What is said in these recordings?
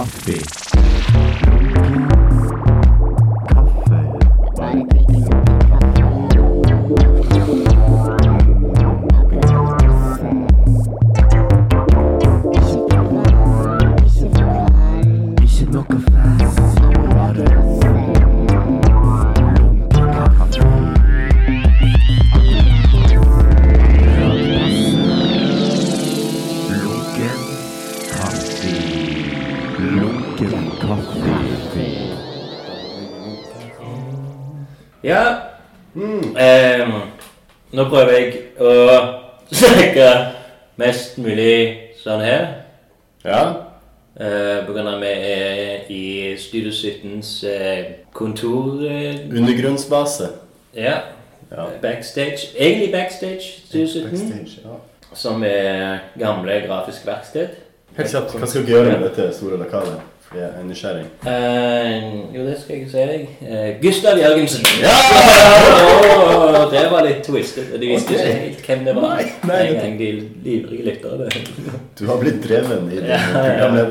Kaffee. Prøver jeg å snakke mest mulig sånn her. Ja. Eh, på grunn av at vi er i Studio 17s eh, kontor. Eh, Undergrunnsbase. ja. Ja. Backstage. Egentlig backstage Studio 17. Backstage, ja. Som er gamle grafisk verksted. Helt kjapt, hva skal du gjøre med dette store lokalet? Jeg er nysgjerrig. Uh, jo, det skal jeg si deg. Uh, Gustav Jørgensen. Ja! Åh, det var litt twistet. De visste okay. ikke helt hvem det var. Nei, nei, En gang de livrige lyttere. Du har blitt dreven i det Ja, ja.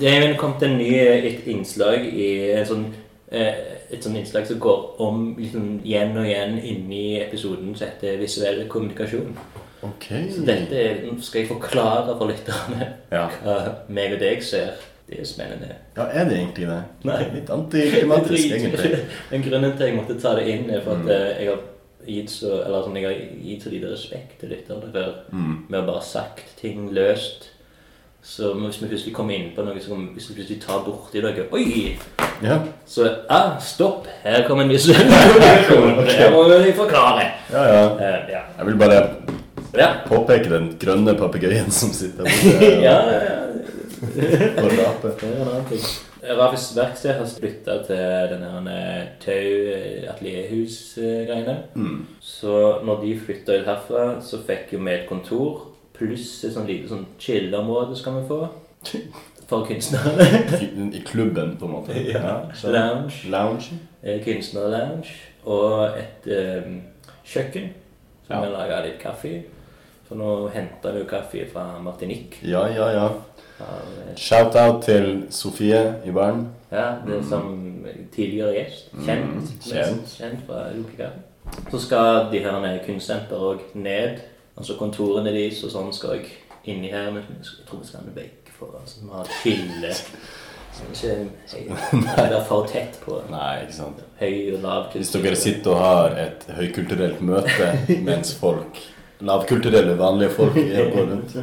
Det er kommet en ny et innslag i en sånn eh, et sånt innslag som går om liksom, igjen og igjen inni episoden som heter visuell kommunikasjon. Okay. Så dette skal jeg forklare for lytterne Ja. hva meg og deg ser. Det er spennende. ja, er det egentlig det? Nei. Litt antiklimatisk, egentlig. Men grunnen til at jeg måtte ta det inn, er for at Mm. eh, jeg har gitt så, eller sånn, jeg har gitt så lite respekt til lytterne før. Mm. Vi har bare sagt ting løst. Så hvis vi plutselig kommer inn på noe, så hvis vi plutselig tar borti noe Oi! Ja. Så ah, stopp! Her kommer en viss. Det må vi forklare. ja, ja. Uh, ja. Jeg vil bare Ja. påpeke den grønne papegøyen som sitter borte ja, ja, ja. og raper. Det er en annen ting. Rafis verksted har flytta til denne Tau-atelierhus-greiene. Mm. Så når de flytta ut herfra, så fikk jo vi et kontor pluss et sånn lite sånn chill-område skal vi få. For kunstnere. I, klubben, på en måte. Ja. skjønner. Lounge. Lounge. eh, Kunstnerlounge. Og et um, kjøkken som Ja. vi laga litt kaffe i. For nå henta vi jo kaffe fra Martinique. Ja, ja, ja. Shout-out til Sofie i Bern. Ja, det er som tidligere gjest. Kjent. Mm, kjent. kjent fra Lukekatten. Så skal de her kunstsenter òg ned. Altså kontorene deres og sånn skal jeg inni her. Men jeg tror vi skal ha med begge for altså, vi har skille. Ikke være for tett på Nei, ikke sant. høy og lav Hvis dere sitter og har et høykulturelt møte mens folk Lavkulturelle, vanlige folk er- går rundt.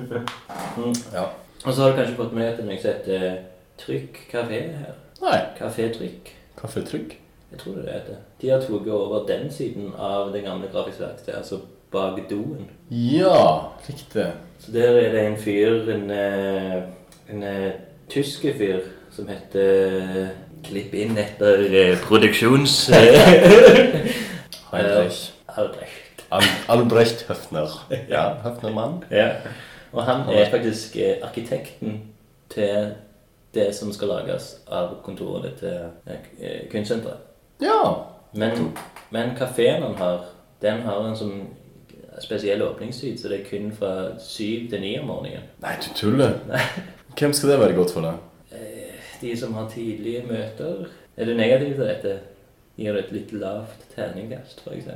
Mm. Ja. Og så har du kanskje fått med deg noe som heter Trykk kafé her. Nei. Kafé Trykk. Kaffetrykk. Jeg tror det heter. De har tatt over den siden av det gamle grafiske verkstedet. altså bak doen. Ja, riktig. Så der er det en fyr, en, en, en tysk fyr, som heter Klipp inn etter eh, produksjons... Heinrich. Albrecht. Al Albrecht Høfner. Ja, Høfnermann. Ja. Og han er faktisk eh, arkitekten til det som skal lages av kontoret til eh, kunstsenteret. Ja. Men, men kafeen han har, den har en sånn spesiell åpningstid, så det er kun fra syv til ni om morgenen. Nei, du tuller. Hvem skal det være godt for da? De som har tidlige møter Er det negativt til dette? Gir du et litt lavt terningkast, f.eks.?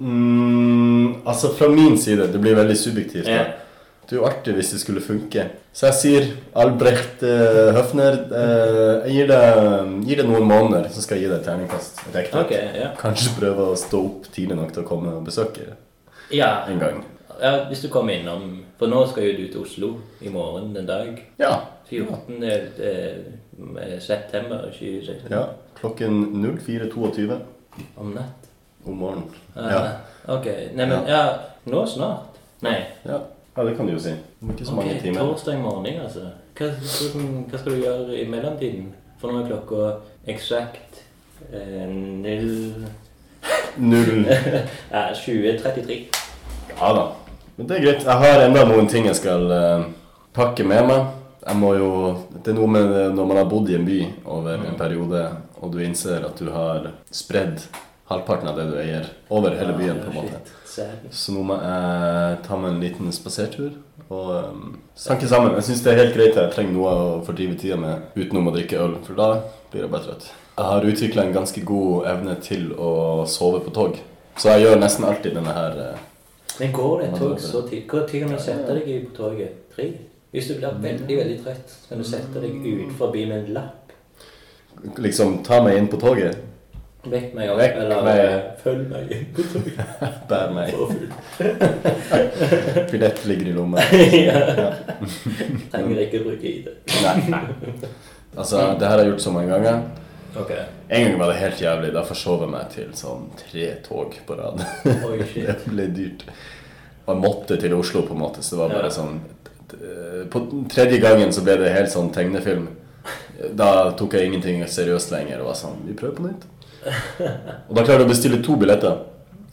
Mm, altså, fra min side Det blir veldig subjektivt. Ja. Det er jo artig hvis det skulle funke. Så jeg sier Albrecht eh, Høfner eh, Jeg gir deg, gir det, noen måneder, så skal jeg gi deg et terningkast. Okay, ja. Kanskje prøve å stå opp tidlig nok til å komme og besøke ja. en gang. ja. Hvis du kommer innom For nå skal jo du til Oslo i morgen en dag. Ja. 14. eh, september 2016. ja. Klokken 04.22 Om natt. Om morgenen. Ah, Ja. Ok. Nei, men ja, nå snart. Nei. Ja. ja, det kan du jo si. Er ikke så mange Ok, timer. Torsdag morgen, altså. Hva, hvordan, hva skal du gjøre i mellomtiden? For nå er klokka eksakt eh, null Null. ja, 20.33. Ja da. Men det er greit. Jeg har enda noen ting jeg skal eh, pakke med meg. Jeg må jo Det er noe med det når man har bodd i en by over en periode, og du innser at du har spredd halvparten av det du eier, over hele byen. på en måte. Så nå må jeg ta meg en liten spasertur og um, snakke sammen. Jeg syns det er helt greit. at Jeg trenger noe å fordrive tida med utenom å drikke øl, for da blir jeg bare trøtt. Jeg har utvikla en ganske god evne til å sove på tog. Så jeg gjør nesten alltid denne her eh, Men går det et tog så tidlig? Hvor tid kan du sette deg i på toget? Tre? Hvis du blir veldig veldig trøtt, kan du sette deg ut forbi med en lapp. Liksom ta meg inn på toget, Vekk meg opp, Vekk eller meg. følg meg inn på toget. bær meg. Billett ligger i lomma. ja. Trenger ikke bruke ID. Nei. Altså, det her har jeg gjort så mange ganger. Okay. En gang var det helt jævlig. Da forsov jeg meg til sånn tre tog på rad. Oi, Det ble dyrt. Og jeg måtte til Oslo, på en måte, så det var bare Ja. sånn På tredje gangen så ble det helt sånn tegnefilm. Da tok jeg ingenting seriøst lenger og var sånn Vi prøver på nytt. Og da klarte jeg å bestille to billetter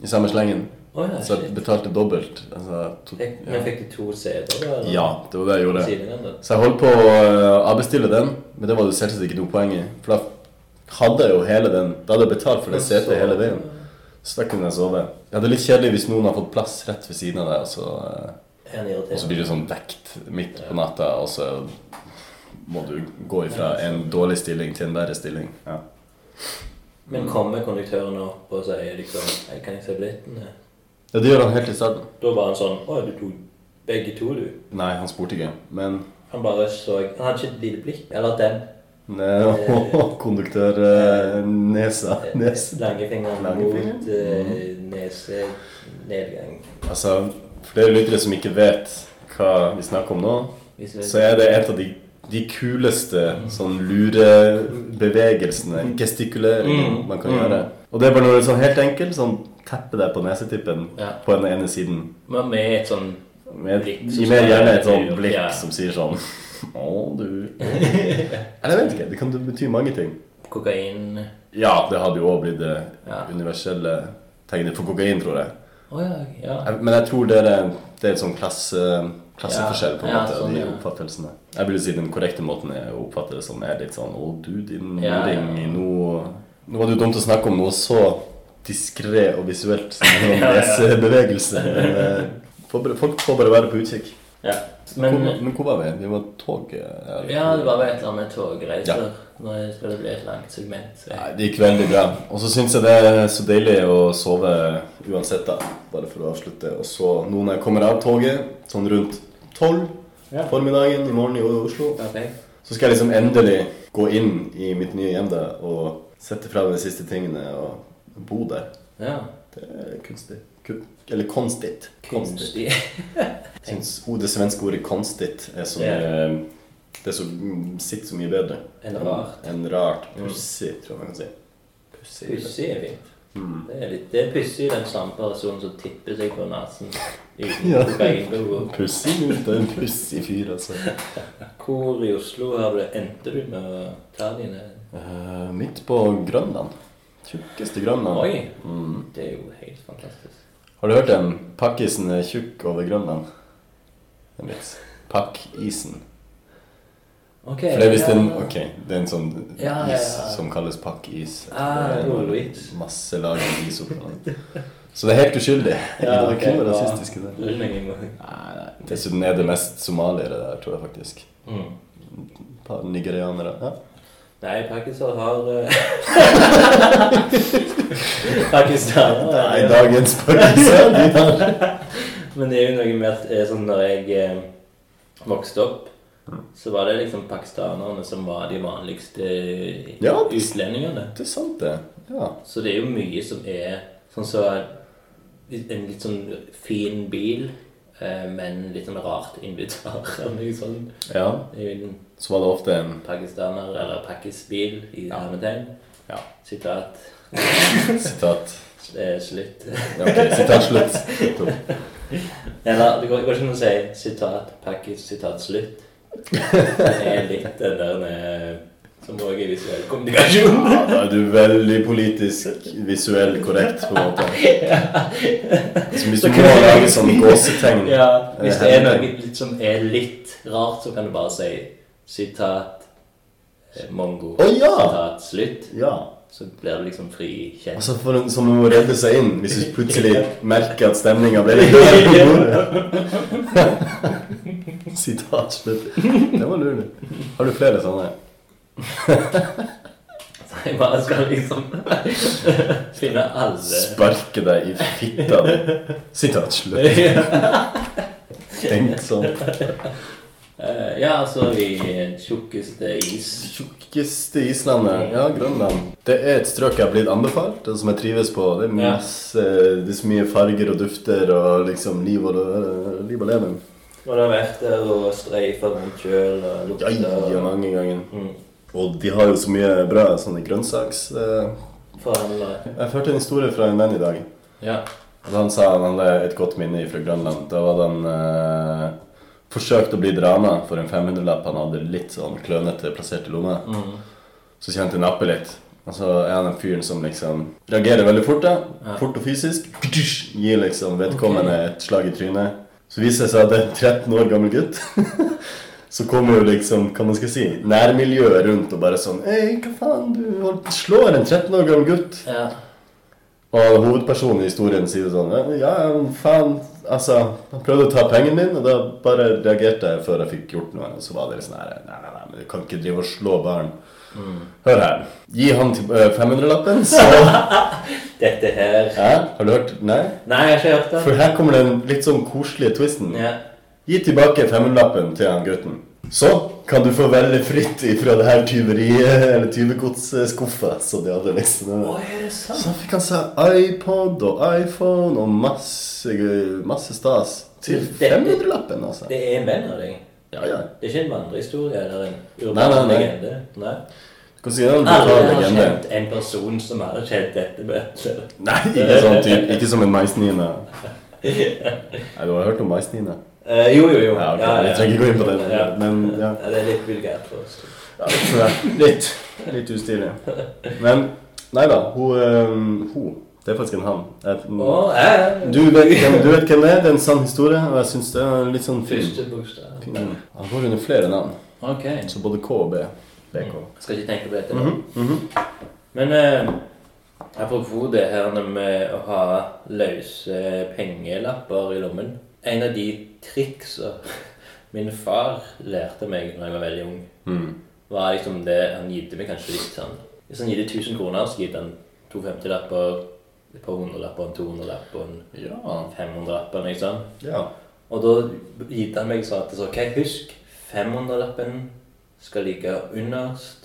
i samme slengen. Oh, ja, Så jeg betalte dobbelt. Altså, to, ja. men fikk du to da. Ja, det var det jeg gjorde. Det? Så jeg holdt på å øh, avbestille den, men det var det selvsagt ikke noe poeng i. For da hadde jeg jo hele den Da hadde jeg betalt for det setet hele veien. Så da kunne jeg sove. Ja, det er litt kjedelig hvis noen har fått plass rett ved siden av deg, og så, øh, og så blir du sånn vekt midt på natta, og så må du gå ifra en dårlig stilling til en verre stilling. Ja. Men kommer konduktøren opp og sier liksom jeg Kan jeg se billetten?' ja, det gjør han helt i starten. Da var han sånn Å, du tok begge to, du. Nei, han spurte ikke, men Han bare så Han hadde ikke et lite blikk. Eller den. konduktørnesa. Nes. Nese. Langefingeren? mot uh, nesenedgang. Altså, for dere lyttere som ikke vet hva vi snakker om nå, så er det et av de, de kuleste sånn lurebevegelsene, gestikuleringene Mm, man kan gjøre. Og det er bare noe sånn helt enkelt, sånn teppe deg på nesetippen Ja. på den ene siden. Men med et sånn Med, Blikk gi mer gjerne et sånn blikk Ja. som sier sånn Å, du Eller jeg vet ikke. Det kan bety mange ting. kokain Ja, det hadde jo òg blitt det Ja. universelle tegnet for kokain, tror jeg. Oh, ja. ja. Men jeg tror det er, det er et sånn klasse, klasseforskjell på en måte, sånn, de oppfattelsene. Jeg vil si den korrekte måten jeg oppfatter det som er litt sånn Å, du, din luring, nå Nå var det jo dumt å snakke om noe så diskré og visuelt som en nesebevegelse. Eh, folk får bare være på utkikk. ja. Men hvor, men hvor var vi? Vi var toget? Ja, det var vel et eller annet med togreiser. Ja. Nå skal det bli et langt segment. Nei, det gikk veldig bra. Og så syns jeg det er så deilig å sove uansett, da. Bare for å avslutte. Og så nå når jeg kommer av toget, sånn rundt tolv Ja. formiddagen i morgen i Oslo, så skal jeg liksom endelig gå inn i mitt nye hjem og sette fra de siste tingene og bo der. Ja. Det er kunstig. Kun, Eller konstigt. Kunstig. Syns oh, det svenske ordet 'konstigt' er så Ja. Det så, mm, sitter så mye bedre. Enn rart. Enn rart. Mm. Pussig, tror jeg man kan si. Pussig. Pussig er fint. Mm. Det er, litt, det er pussig den samme personen som tipper seg på nesen uten Ja. Pussig gutt. det er en pussig fyr, altså. Hvor i Oslo du, endte du med ta dine Uh, midt på Grønland. Tjukkeste Grønland. Oi! Mm. Det er jo helt fantastisk. Har du hørt den? Pakkisen er tjukk over Grønland. En vits. Pakkisen. Ok. For det er visst ja. en Ok, det er en sånn Ja, ja, is ja. som kalles pakkis. Ah, Det er. Masse lag med is oppå den. Så det er helt uskyldig. Ja, det er være bra. rasistiske der. Dessuten er det mest somaliere der, tror jeg faktisk. Mm. Et par nigerianere. Ja. Nei, Pakistan har eh, Pakistan Nei, dagens Pakistan. Men det er jo noe med at eh, sånn når jeg eh, vokste opp, så var det liksom pakistanerne som var de vanligste Ja, det- utlendingene. Det er sant, det. Ja. Så det er jo mye som er sånn så En litt sånn fin bil, eh, men litt sånn rart invitar eller noe sånt. ja. En Så var det ofte en pakistaner eller pakkisbil i Ja. hermetegn. Ja. Sitat. Sitat. Det er slutt. Ok, sitat slutt. Eller det går, det går ikke an å si sitat pakkis, sitat slutt. Det er litt den der med- som òg er visuell kommunikasjon. Ja, da er du veldig politisk visuell korrekt, på en måte. Så hvis du må lage sånn gåsetegn Ja, hvis det er noe som er litt rart, så kan du bare si sitat eh, mongo, oh, ja! sitat slutt. Ja. så blir du liksom frikjent. Altså for noen som må redde seg inn hvis du plutselig merker at stemninga ble litt dårlig. Sitat slutt. Det var lurt. Har du flere sånne? Så jeg bare skal liksom finne alle Sparke deg i fitta di. Sitat slutt. Tenk sånn. Eh, Ja, altså i tjukkeste is. Tjukkeste islandet. Ja, Grønland. Det er et strøk jeg har blitt anbefalt, og som jeg trives på. Det er Ja. masse Det er så mye farger og dufter og liksom liv og, liv og leven. Og du har vært der og streifa rundt sjøl og Ja, lukta ja, mange ganger. Mm. Og de har jo så mye bra sånne grønnsaks... eh. Jeg hørte en historie fra en venn i dag. Ja. Og Han sa han hadde et godt minne fra Grønland. Da var han eh, forsøkt å bli drana for en 500-lapp han hadde litt sånn klønete plassert i lomma. Mm. Så kjente han nappe litt. Og så er han den fyren som liksom reagerer veldig fort. da Ja. Fort og fysisk. Gir liksom vedkommende et slag i trynet. Så viser det seg at det er en 13 år gammel gutt. Så kommer jo liksom, hva man skal si, nærmiljøet rundt og bare sånn Hei, hva faen, du slår en 13 år gammel gutt. ja. Og hovedpersonen i historien sier sånn Ja, men faen Altså, han prøvde å ta pengen mine, og da bare reagerte jeg før jeg fikk gjort noe. Og så var det sånn her Nei, nei, nei, men du kan ikke drive og slå barn. Hør her. Gi han øh, 500-lappen, så Dette her Ja, Har du hørt? Nei? Nei, jeg har ikke hørt For her kommer den litt sånn koselige twisten. Ja. Gi tilbake 500-lappen til han gutten. Så kan du få velge fritt ifra det her tyveriet, eller tyvegodsskuffa. Så de hadde liksom er det sant? Så fikk han seg iPod og iPhone og masse, masse stas. Til 500-lappen, altså. Det er en venn av deg? Ja, ja. Det er ikke en vandrehistorie eller en urban Nei, nei, nei. legende? Nei. Du kan si det er en Alle har kjent en person som har kjent dette møtet. Nei, ikke sånn typ, ikke som en maisnine. Nei, du har hørt om maisnine? Eh, jo, jo, jo. Ja, ok, Vi trenger ikke gå inn på det. Ja. Men ja. Ja, det er litt vulgært for oss. ja tror jeg. Litt, litt ustilig. Men nei da. Hun, hun Det er faktisk en han. Jeg, Å, jeg du, vet, hvem- du vet hvem det er? Det er en sann historie. Og jeg syns det er litt sånn fin. Første bokstav. Han går under flere navn. Ok. Så både K og B. BK. Jeg skal ikke tenke på dette -hmm. Mhm, mhm. Men eh, apropos det her med å ha løse pengelapper i lommen. En av de triksa min far lærte meg da jeg var veldig ung, Mm. var liksom det Han gitte meg kanskje litt sånn Hvis han gitte 1000 kroner, så gitt han to 50-lapper, et par hundrelapper, en 200-lapp og en Ja. 500-lapp. Liksom. ja. Og da gitt han meg sa at så, ok, husk 500-lappen skal ligge underst,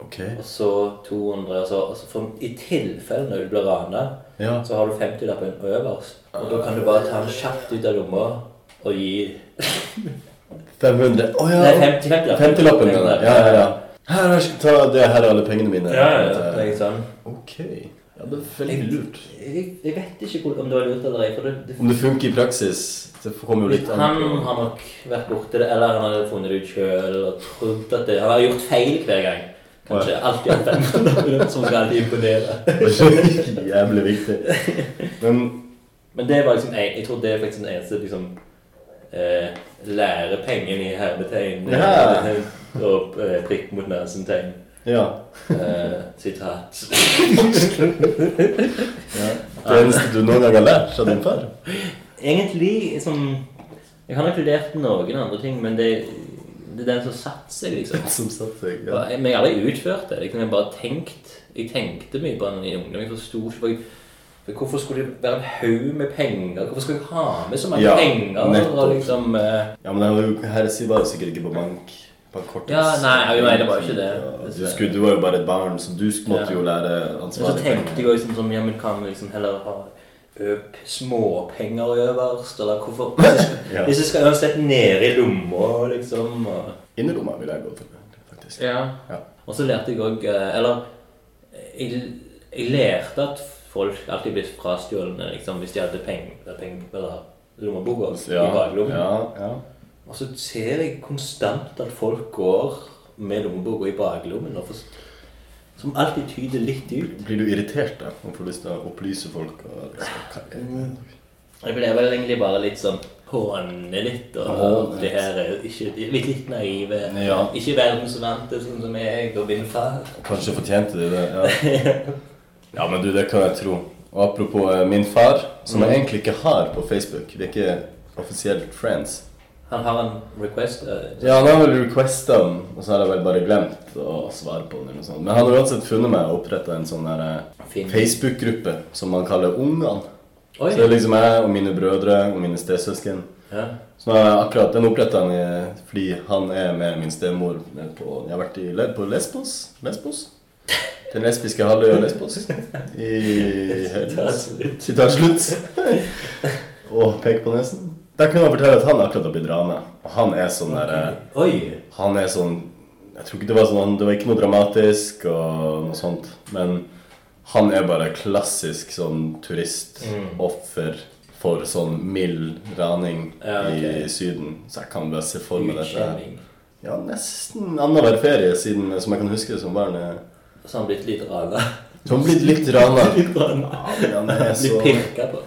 Okay. og så 200 altså, altså for, I tilfelle når du blir rana, Ja. så har du 50-lappen øverst. Og da kan du bare ta den kjapt ut av lomma og gir 500. Å ja. Nei, 50 50-lappen. 50-lappen, mener jeg. Ja, ja, ja. Her, jeg skal ta det her er alle pengene mine. Ja, ja, ja. Det er sånn. Ok. Ja, det er veldig lurt. Jeg, jeg vet ikke hvor- om det var lurt eller ei. Det, det, Om det funker i praksis, det kommer jo litt an han har nok vært borti det, eller han har funnet det ut sjøl og trodd at det Han har gjort feil hver gang. Kanskje alltid hatt den som skal alltid imponere. Jævlig viktig. Men Men det var liksom Jeg, jeg tror det er faktisk den eneste liksom eh, lærepengen i hermetegn. Ja. Og eh, prikk mot nesen-tegn. ja. Eh, sitat. Det eneste du noen gang har lært av din far? Egentlig som Jeg har nok studert noen andre ting, men det, det er den som satte seg, liksom. Som satt seg. Ja. Men jeg har aldri utført det. Liksom, jeg bare tenkt Jeg tenkte mye på den i ungdom. Jeg forsto ikke for Hvorfor skulle det være en haug med penger? Hvorfor skulle jeg ha med så mange Ja, penger? nettopp. Og liksom eh, ja, men Her var jo, her sier bare sikkert ikke på bank. På kortis. Ja, nei, jeg det var jo ikke det. Ja, du, skulle, du var jo bare et barn, så du måtte Ja. jo lære Men så tenkte jeg også liksom, som, ja, men kan vi liksom heller ha øp småpenger øverst? Eller hvorfor Ja. hvis jeg skal uansett ned i lomma, liksom og, Innerlomma vil jeg gå for, faktisk. Ja. Ja. Og så lærte jeg òg Eller jeg, jeg lærte at folk alltid blitt frastjålne liksom, hvis de hadde penger peng, eller lommeboka Ja, i baklommen. ja, ja. Og så ser jeg konstant at folk går med lommeboka i baklommen. Som alltid tyder litt ut. Blir du irritert da? Og får lyst til å opplyse folk? Og liksom, det? Jeg ble vel egentlig bare litt sånn håne litt, og oh, det her er ikke er litt naive. Ja. Ikke verdensvante, sånn som jeg og min far. Kanskje fortjente de det. Ja. ja, men du, det kan jeg tro. Og apropos eh, min far, som jeg egentlig ikke har på Facebook. Vi er ikke offisielt friends. Han har en request. Uh, Ja, han har vel requesta den, og så har jeg vel bare glemt å svare på den. eller noe sånt. Men han har uansett funnet meg og oppretta en sånn eh, Facebook-gruppe som man kaller Ungene. Så det er liksom jeg og mine brødre og mine stesøsken. Ja. Så nå har jeg akkurat, Den oppretta han fordi han er med min stemor nede på Jeg har vært i, på Lesbos. Lesbos? Den lesbiske halvøya Lesbos. I. Sitat slutt. Og pek på nesen. Der kunne han fortelle at han akkurat har blitt rana. Og han er sånn der eh, Han er sånn Jeg tror ikke det var sånn Det var ikke noe dramatisk og noe sånt. Men han er bare klassisk sånn turistoffer for sånn mild raning Ja, i Syden. Så jeg kan bare se for meg dette. Ja, nesten annenhver ferie siden, som jeg kan huske som barn. er- Så han blitt litt rana. Så han har blitt litt rana. Litt rana. Ja, han er så pirka på.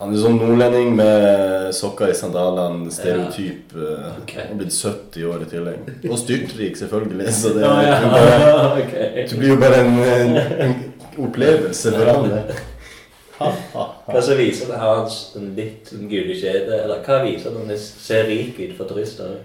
Han er sånn nordlending med sokker i sandalene, stereotyp. Ja. Okay. Han er blitt 70 år i tillegg. Og styrtrik, selvfølgelig. Så det Ja, ja. bare, okay. det blir jo bare en, en, en opplevelse for han. Hva som viser det? hans en litt gule kjede? Eller hva viser det når det ser rik ut for turister?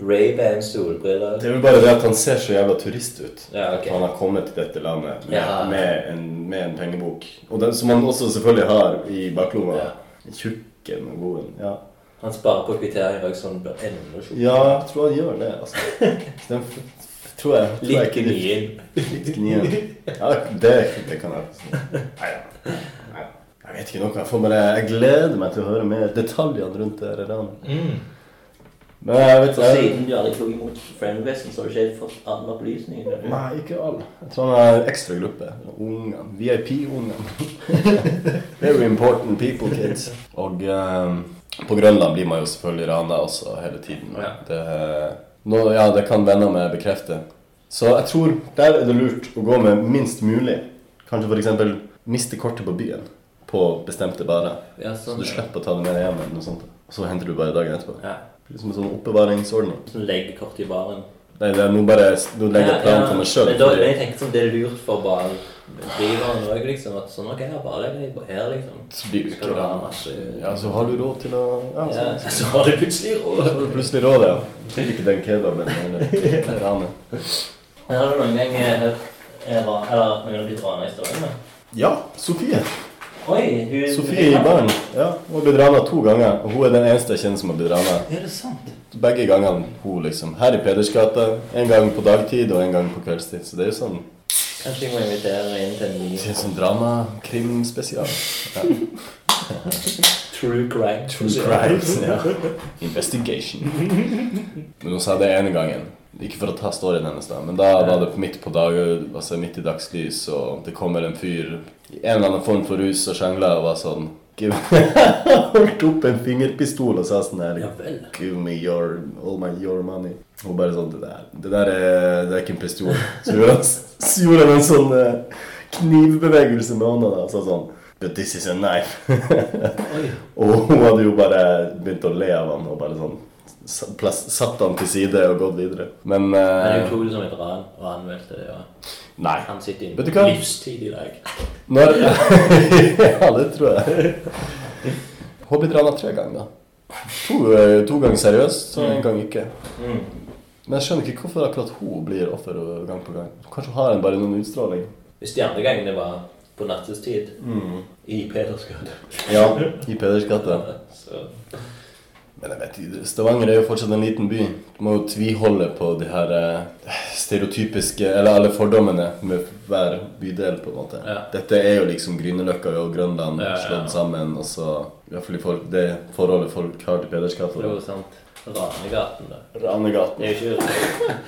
Ray-Ban solbriller? Det er jo bare det at han ser så jævla turist ut. Ja, ok. Han har kommet til dette landet med, Ja. med, en, med en pengebok. Og den som han også selvfølgelig har i baklomma. Ja. Tjukken og goden. Ja. Han sparer på kvitteringer så sånn blir enda tjukkere. ja, jeg tror han gjør det. altså. Den f- tror jeg, tror Litt ikke gnien. Litt gnien. Ja, det, det kan jeg. Nei ja. Jeg vet ikke noe. Jeg, får bare, jeg gleder meg til å høre mer detaljene rundt det ranet. Mm. Men jeg vet jeg, siden du aldri tok imot Friendvesten, så har du ikke fått alle opplysningene. Nei, ikke alle. Jeg tror han er en ekstra gruppe. Ungene. VIP-ungene. Very important people, kids. Og um, på Grønland blir man jo selvfølgelig rana også hele tiden. Ja. Det, nå, ja, det kan venner meg bekrefte. Så jeg tror der er det lurt å gå med minst mulig. Kanskje f.eks. miste kortet på byen på bestemte barer. Ja, Så sånn. du slipper å ta det med deg hjem. eller noe sånt. Og så henter du bare dagen etterpå. Ja. Det blir som en sånn oppbevaringsordning. Sånn leggekort i baren. Nei, det er nå bare Nå legger jeg planen for meg sjøl. Men da, jeg tenker sånn, det er lurt for bardriveren òg, liksom. At sånn, ok, jeg bare legger deg her, liksom. Så blir du ikke du masse Ja, så har du råd til å Ja, så, Ja, så har du plutselig råd. så har du plutselig råd, ja. Til ikke den kebaben eller ranet. Men Har du noen gang hørt eh, ra- Eller noen av blitt rana i historien? Ja, Sofie. Oi, hun Sofie i barn, Ja, hun har blitt rana to ganger. Og hun er den eneste jeg kjenner som har blitt rana. Er? Begge gangene hun liksom Her i Pedersgata. En gang på dagtid og en gang på kveldstid. Så det er jo sånn Kanskje vi må invitere inn til en ny det er sånn drama-krimspesial. Ja. True crime. True crimes. Ja. Investigation. Men hun sa det ene gangen. Ikke for å ta storyen hennes, da, men da var det midt på dag, altså midt i dagslys, og det kommer en fyr i en eller annen form for rus og sjangler og var sånn Holdt opp en fingerpistol og sa sånn her Ja. Give me your, all my, your money. Og bare sånn Det der, det der er, det er ikke en pistol. Så gjorde han, en sånn eh, knivbevegelse med hånda da, og sa sånn But this is a knife. Og hun hadde jo bare begynt å le av han og bare sånn satt han til side og gått videre. Men, Men eh, hun tok som et ran og anmelde det. Og Nei. han sitter inne hva? livstid i dag. Når Ja, det tror jeg. Blitt tre ganger. da. To, eh, to ganger seriøst, så en gang ikke. Mm. Men jeg skjønner ikke hvorfor akkurat hun blir offer gang på gang. Kanskje har en bare noen utstråling. Hvis de andre gangene var på nattestid i Pedersgade. Ja, i Peders gate. Så Men jeg vet ikke, Stavanger er jo fortsatt en liten by. Du må jo tviholde på de her eh, stereotypiske Eller alle fordommene med hver bydel, på en måte. Ja. Dette er jo liksom Grünerløkka og Grønland Ja, ja, ja. slått sammen. Og så i hvert fall i folk, det forholdet folk har til Pedersgata. det er jo sant. Ranegaten, da. Ranegaten. Det er jo ikke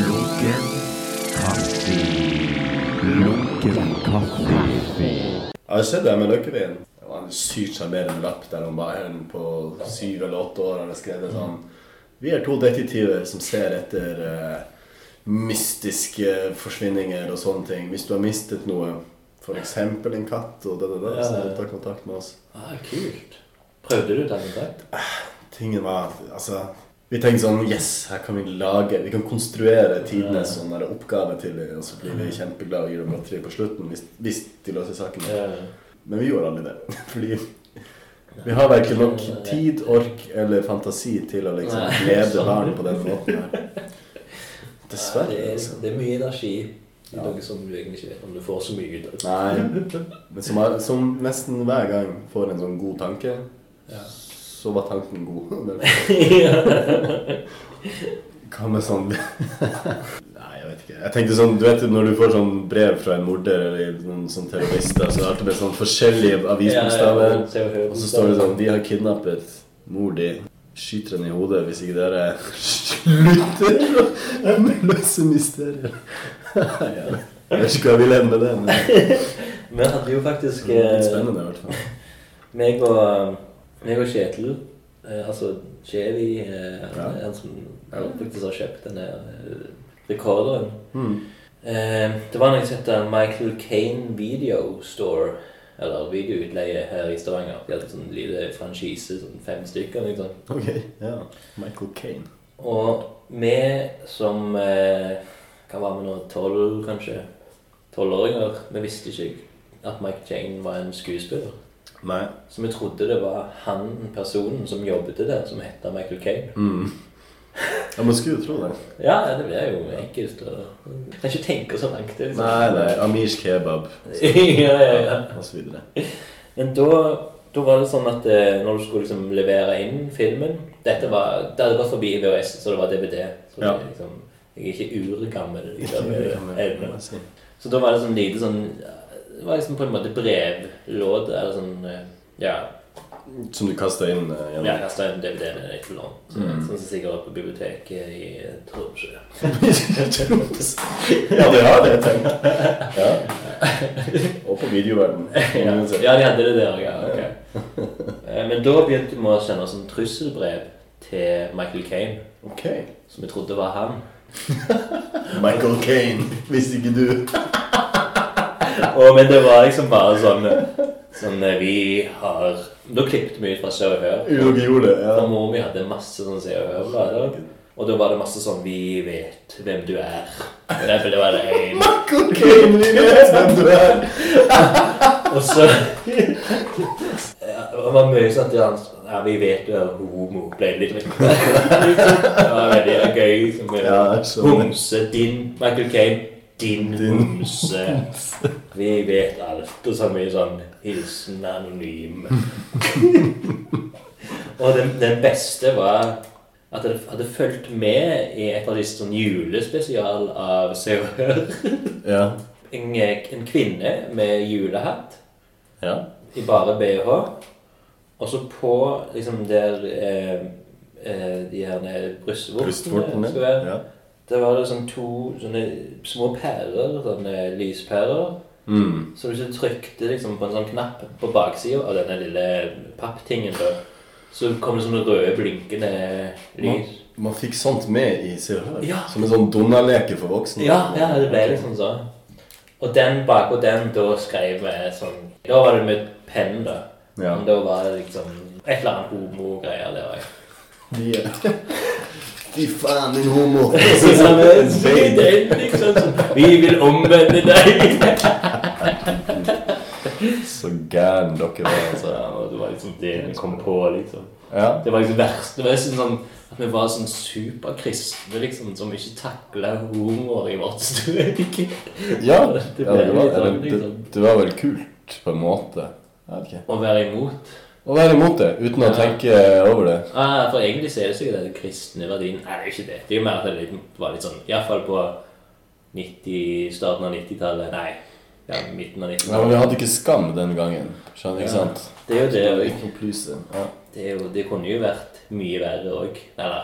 Lunken kaffe. Lunken kaffe. Jeg har sett det med Løkkeveien. Det var en sykt sjarmerende lapp der han var en på syv eller åtte år hadde skrevet sånn Vi er to detektiver som ser etter eh, mystiske forsvinninger og sånne ting. Hvis du har mistet noe, f.eks. en katt, og det, det, det, så Ja, ja. ta kontakt med oss. ah, Kult. Prøvde du den kontakt? Tingen var Altså vi tenkte sånn Yes, her kan vi lage Vi kan konstruere tidenes sånn oppgave til dem, og så blir vi kjempeglade og gir dem godteri på slutten hvis, hvis de løser saken. Ja. Men vi gjorde aldri det. Fordi vi har verken nok tid, ork eller fantasi til å liksom Nei, lede barn på den måten her. Dessverre. det, er, altså. det er mye energi i Ja. noe som du egentlig ikke vet om du får så mye ut av. Nei. Men som, som nesten hver gang får en sånn god tanke, Ja. så var tanken god. Hva med sånn Nei, vet ikke. Jeg tenkte sånn, du vet Når du får sånn brev fra en morder eller noen sånn terrorister, så er det alltid sånn forskjellige avisbokstaver. Ja, og Og så står det sånn De har kidnappet mor di. Skyter henne i hodet hvis ikke dere slutter å løse mysterier. ja. Jeg vet ikke hva jeg vil hen med det, men Vi hadde jo faktisk eh, litt spennende i hvert fall. meg, og, meg og Kjetil eh, Altså Kjevi eh, Ja. Han som ja, faktisk har kjøpt denne eh, rekorderen. Mm. Eh, det var noe som heter Michael Kane Video Store. Eller videoutleie her i Stavanger. Det er en sånn liten franchise, sånn fem stykker. liksom. Ok, ja. Michael Kane. Og vi som eh, Hva var vi nå? Tolv, kanskje? Tolvåringer. Vi visste ikke at Mike Jane var en skuespiller. Nei. Så vi trodde det var han personen som jobbet der, som het Michael Kane. Mm. Ja, man skulle jo tro det. Ja, det blir jo enkelt. Og... Kan ikke tenke så langt. er liksom- Nei, nei. Amish kebab. ja, ja, ja. Og så videre. Men da, da var det sånn at eh, når du skulle liksom levere inn filmen Dette var, Det hadde gått forbi VHS, så det var DVD. Så Ja. det, liksom, jeg er ikke urgammel. Liksom, si. Så da var det sånn lite sånn Det var liksom på en måte brevlåt eller sånn eh, Ja. Som du kasta inn uh, Ja, jeg kasta inn DVD eller jeg ikke Mm. Sånn som sikkert på biblioteket i eh, Tromsø. Ja, det har det, jeg tenkt. Ja. Og på videoverden. Ja, ja, de hadde det der, ja. ok. Eh, Men da begynte vi å sende sånn trusselbrev til Michael Kane, Ok. som vi trodde var han. Michael Kane, hvis ikke du Og, men det var liksom bare sånn Sånn Vi har Da klippet vi ut fra Se og Hør. vi gjorde det, For ja. mor mi hadde masse sånn Se og Hør-blader. Og da var det masse sånn Vi vet hvem du er. Derfor det var det en Michael Kane, vi vet hvem du er! Og så ja, Det var mye sånn at han Ja, vi vet du er homo. Ble det litt Det var veldig gøy. Homse. Din Michael Kane. Din, homse. Vi vet alt. Og så mye sånn Hilsen anonym. og den, den beste var at jeg hadde fulgt med i et av disse sånn julespesial av Se og Hør. Ja. En, en kvinne med julehatt Ja. i bare BH. Og så på liksom der eh, eh, de her brystvortene Brystvortene. Ja. Der var liksom to sånne små pærer, sånne lyspærer. Mm. Så hvis du trykte liksom på en sånn knapp på baksida av denne lille papptingen, da, så kom det sånne røde, blinkende lys. man fikk sånt med i Se og Hør. Ja. Som en sånn Donald-leke for voksne. Ja, ja, det ble liksom sånn. Og den bakpå den, da skrev vi sånn Da var det med penn, da. Ja. Men da var det liksom et eller annet homo-greier der òg. De, de faen, din homo! liksom, sånn, Vi vil omvende deg! Så gæren dere var, altså. Ja, og det var liksom det vi kom på, liksom. Ja. Det var liksom verst. Det var liksom sånn at vi var sånn superkristne, liksom, som ikke takla humor i vårt strøk. Ja, Det ja det, var, sånn, det, liksom. det var vel kult, på en måte. Jeg vet ikke. Å være imot. Å være imot det, uten å tenke over det. Ah, for egentlig så er det sikkert den kristne verdien Nei, det er ikke det. Det er jo mer at det var litt sånn Iallfall på 90, starten av 90-tallet. Nei, ja, midten av Ja, men 90-tallet. vi hadde ikke skam den gangen. Skjønner, ikke Ja. sant? Det er jo det òg. Ja. Det, er jo- det kunne jo vært mye verre òg. Eller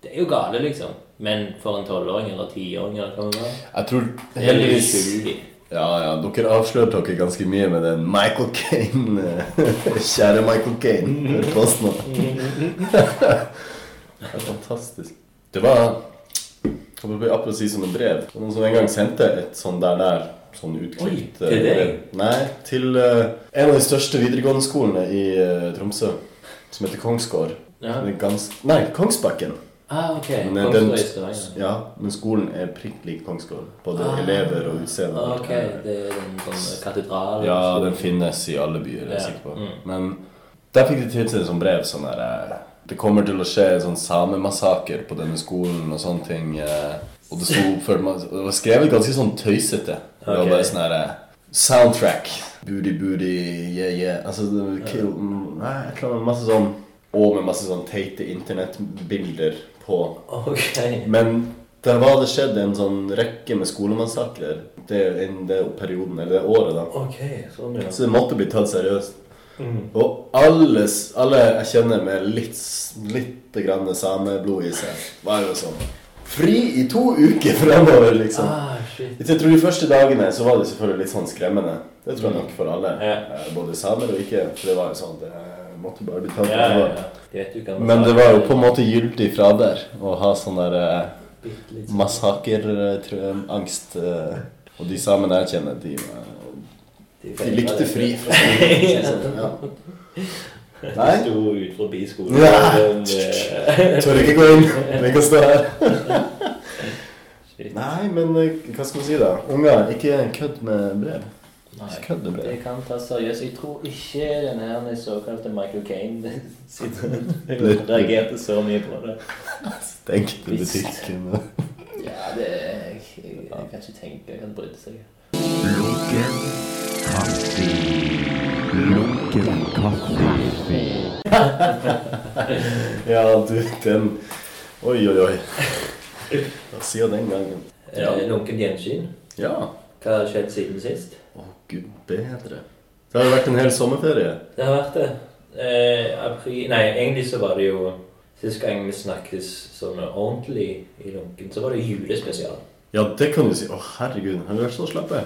Det er jo gale, liksom. Men for en tolvåring eller tiåring eller hva det var Jeg tror Det heldigvis. Ja, ja, dere avslørte dere ganske mye med den Michael Kane. eh, Kjære Michael Kane. Hør på oss nå. Det er fantastisk. Det var akkurat si sånne brev. Det var Noen som en gang sendte et sånn der der sånn utklipt Oi, til deg? brev. Nei, til uh, en av de største videregående skolene i uh, Tromsø. som heter Kongsgård. Ja. Nei, Kongsbakken. Ah, ok. Men er den-. Ja, men skolen er prikk lik Kongsgård. Både Ah. elever og utseende. Ah, ok, det er den sånn katedral. Ja, den finnes i alle byer, er jeg Ja, sikker på. mm. Men der fikk de tilsendt sånn brev sånn der eh, Det kommer til å skje en sånn samemassaker på denne skolen og sånne ting. eh, Og det sto Det var skrevet ganske sånn tøysete. Det var bare sånn her eh, Soundtrack. Booty, booty, yeah, yeah. Altså kill, Nei, jeg klarer masse sånn Og med masse sånn teite internettbilder på. Okay. Men der var det skjedd en sånn rekke med skolemassakrer det, innen det perioden, eller det året, da. Okay, sånn ja. Så det måtte bli tatt seriøst. Mm. Og alle, alle jeg kjenner med litt, litt grann sameblod i seg, var jo sånn Fri i to uker fremover, liksom. Ah. Jeg tror De første dagene så var det selvfølgelig litt sånn skremmende. Det tror jeg nok for alle. Eh, Både samer og ikke. For det var jo sånn Det måtte bare bli tatt Ja, ja, ja. Men det var jo på en måte gyldig fravær å ha sånn der eh, massakerangst. eh, Og de samene jeg kjenner, de, var- De, de likte fri fra skolen. sånn, ja. Nei. De sto ut forbi skolen. Ja. Eh, Tør ikke gå inn. Vi kan stå her. Nei, men eh, hva skal man si, da? Unger, ikke kødd med brev. Nei, Ikke det kan tas seriøst. Jeg tror ikke den her såkalte Michael Kane sitter- reagerte så mye på det. Stengte butikkene. butikken. Ja, det jeg, jeg, jeg kan ikke tenke jeg kan bryte seg. Lunken kaffe. Lunken kaffe. Ja, du, den Oi, oi, oi. Hva sier den gangen? Ja. Eh, Lunken gjensyn. Ja. Hva har skjedd siden sist? Gud bedre. Det har jo vært en hel sommerferie. Det har vært det. Eh, april Nei, egentlig så var det jo Sist gang vi snakkes sånn ordentlig i Lunken, så var det julespesial. Ja, det kan du si. Å, herregud. Har du vært så slappe?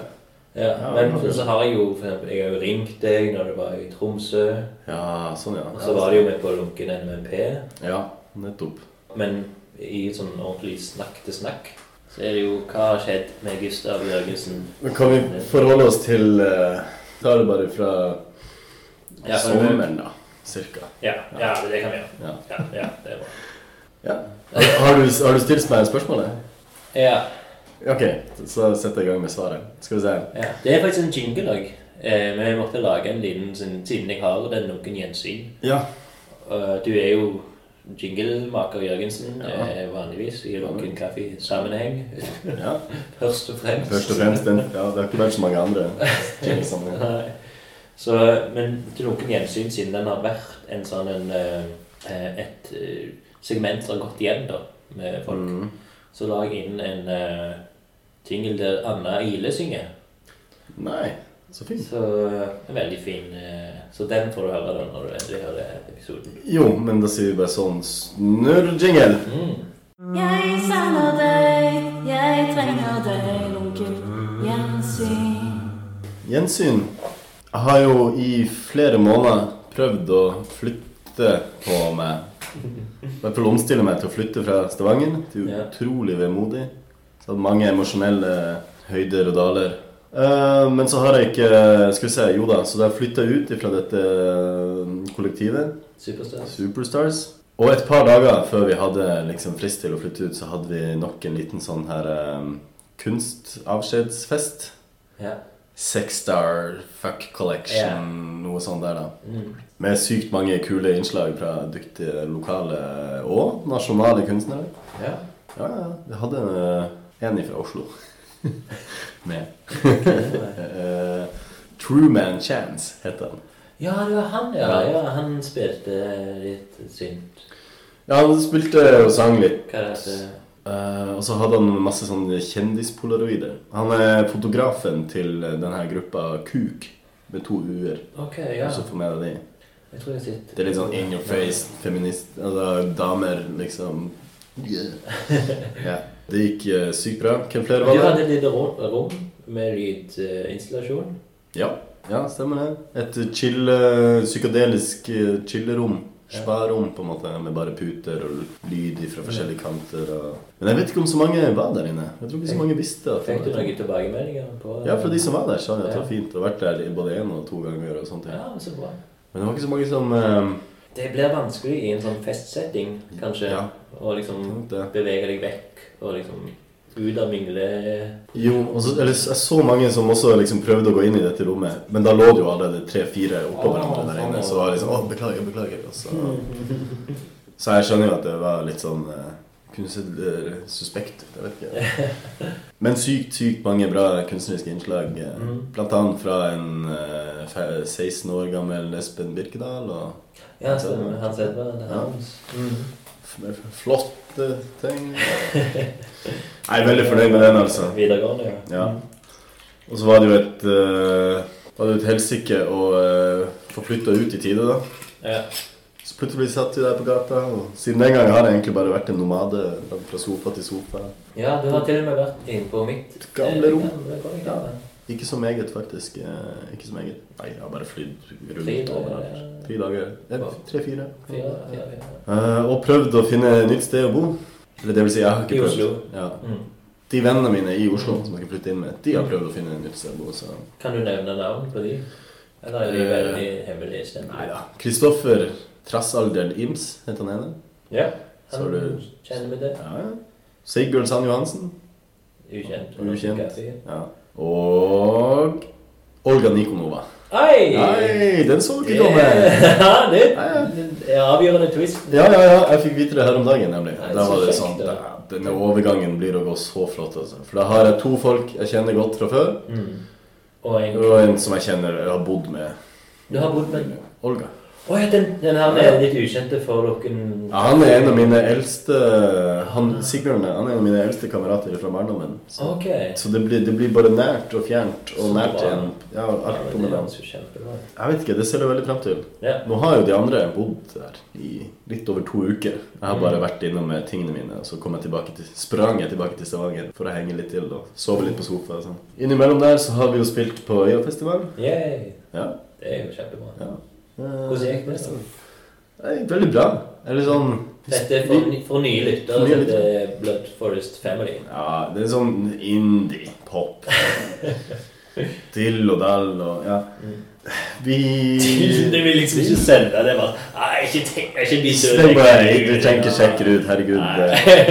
Ja, Ja, men så har jeg jo for eksempel, Jeg har jo ringt deg når du var i Tromsø. Ja, sånn, ja. Og så var det jo med på Lunken NMP. Ja, nettopp. Men i sånn ordentlig snakk til snakk så er det jo hva har skjedd med Gustav Jørgensen. Men kan vi forholde oss til uh, Ta det bare fra Ja, sommeren, da. Cirka. Ja, ja, det kan vi gjøre. Ja. Ja, ja, det er bra. ja. Har, du, har du stilt meg spørsmålet? Ja, Ok, så setter jeg i gang med svaret. Skal vi se. ja. Det er faktisk en jingle òg. Eh, men jeg måtte lage en liten sånn, siden jeg har den noen gjensyn. Ja. Og du er jo jinglemaker Jørgensen Ja. eh, vanligvis i Rocken kaffe-sammenheng. ja. Først og fremst. Først og fremst den. Ja, det er ikke vært så mange andre jinglesammenhenger. Men til noen gjensyn, siden den har vært en sånn en, eh, et eh, segment som har gått igjen da, med folk, Mm. så la jeg inn en uh, jingle der Anna Ile synger. Nei, så fint. Så en veldig fin eh, Så den får du høre da når du endelig hører episoden. Jo, men da sier vi bare sånn snurrjingle. Mm. Jeg savner deg, jeg trenger deg, lunken gjensyn. Gjensyn. Jeg har jo i flere måneder prøvd å flytte på meg. I hvert fall omstille meg til å flytte fra Stavanger. Det er utrolig vemodig. Så hadde mange emosjonelle høyder og daler. Eh, men så har jeg ikke Skal vi se, jo da. Så da flytta jeg ut fra dette eh, kollektivet. Superstars. Superstars. Og et par dager før vi hadde liksom frist til å flytte ut, så hadde vi nok en liten sånn her um, kunstavskjedsfest. Ja. Sexstar Fuck Collection, noe sånt der, da. Mm. Med sykt mange kule innslag fra dyktige lokale og nasjonale kunstnere. ja. Ja, ja. Vi hadde en en fra Oslo med. uh, Truman Chance heter han. Ja, det var han, ja. Ja. ja han spilte litt synt. Ja, han spilte og sang litt. Hva er det? Eh, og så hadde han masse sånne kjendispolaroider. Han er fotografen til denne gruppa Kuk, med to u-er. Okay, ja. Så får med deg de. Jeg tror jeg sitter Det er litt sånn in your face, feminist Altså damer, liksom. Ja. Det gikk uh, sykt bra. Hvem flere var Du var hadde et lite rom med lydinstallasjon. Ja, ja, stemmer det. Et chill, eh, psykadelisk eh, chillerom. Sværrom på en måte, med bare puter og lyd fra forskjellige kanter. Og... Men jeg vet ikke om så mange var der inne. Jeg tror ikke så mange visste at Fikk du noen tilbakemeldinger på Ja, fra de som var der, sa de at det var fint ha vært der både én og to ganger. og sånt. Ja, så bra. Men det var ikke så mange som eh, Det blir vanskelig i en sånn festsetting, kanskje. Ja. Å liksom bevege deg vekk og liksom ut av mingle... Jo, og så, eller jeg så mange som også liksom prøvde å gå inn i dette rommet, men da lå det jo allerede tre-fire oppå hverandre der inne, så var det liksom Å, beklager, beklager. Og så, så jeg skjønner jo at det var litt sånn eh, sett eh, suspekt jeg vet ikke. Men sykt, sykt mange bra kunstneriske innslag. eh, Mm. Blant annet fra en eh, 16 år gammel Espen Birkedal. Og Ja, stemmer. Hans Edvard. det er Ja. hans. Mm. flotte ting. Jeg er veldig fornøyd med den, altså. Videregående, ja. Ja. Og så var det jo et uh, Var det et helsike å uh, få flytta ut i tide, da. ja. Så plutselig satt vi der på gata, og siden den gang har jeg egentlig bare vært en nomade fra sofa til sofa. Ja, du har til og med vært inne på mitt Gamle rom. gamle gamle, gamle. ja. Ikke så meget, faktisk. Eh, ikke så meget. Nei, jeg har bare flydd rundt overalt. ja. Tre dager. Eh, Tre-fire. Fire, fire, fire. Eh, og prøvd å finne nytt sted å bo. Eller det vil si, jeg har ikke prøvd. I. Oslo. Ja. Mm. De vennene mine i Oslo som jeg har flytte inn med, de har prøvd å finne nytt sted å bo. Så Kan du nevne navn på de? Eller er de Eh, veldig hemmelige stemmer? nei da. Kristoffer Trassalderen Ims heter han ene. Ja, Så han er det- kjenner vi det. Ja, ja. Sigurd Sand Johansen. Ukjent. Ukjent. Ja. Og Olga Nikonova. Oi! Oi den så du ikke komme! Ja, det er avgjørende twist. Ja, ja, ja. Jeg fikk vite det her om dagen, nemlig. Nei, Da var det sånn da, Denne overgangen blir å gå så flott, altså. For da har jeg to folk jeg kjenner godt fra før, Mm. Og en og en som jeg kjenner jeg har bodd med. Du har bodd med Olga. Å ja, den, den her er litt ukjente for dere. Ja, han er en av mine eldste han, Sigbjørn han er en av mine eldste kamerater fra barndommen. Så, Ok. så det, blir, det blir bare nært og fjernt og Så nært igjen. Ja, alt på om det det. høres jo kjempebra ut. Jeg vet ikke, det ser jeg veldig frem til. Ja. Nå har jo de andre bodd der i litt over to uker. Jeg har bare vært innom med tingene mine, og så kom jeg tilbake til, sprang jeg tilbake til Stavanger for å henge litt til og sove litt på sofa. og Sånn. Innimellom der så har vi jo spilt på Øyafestivalen. Yay. Ja. Det er jo kjempebra. ja. Hvordan gikk det? Sånn? Det gikk veldig bra. Eller sånn Dette er for, for nye lyttere. Nye Dette er Blood Forest Family. Ja, det er sånn indie-pop. Dill og dall og Ja. Vi Det vil liksom ikke selge det. Bare, Nei, ikke tenk, ikke bli søt. Det må jeg, Du sjekke det ut. Herregud. Nei,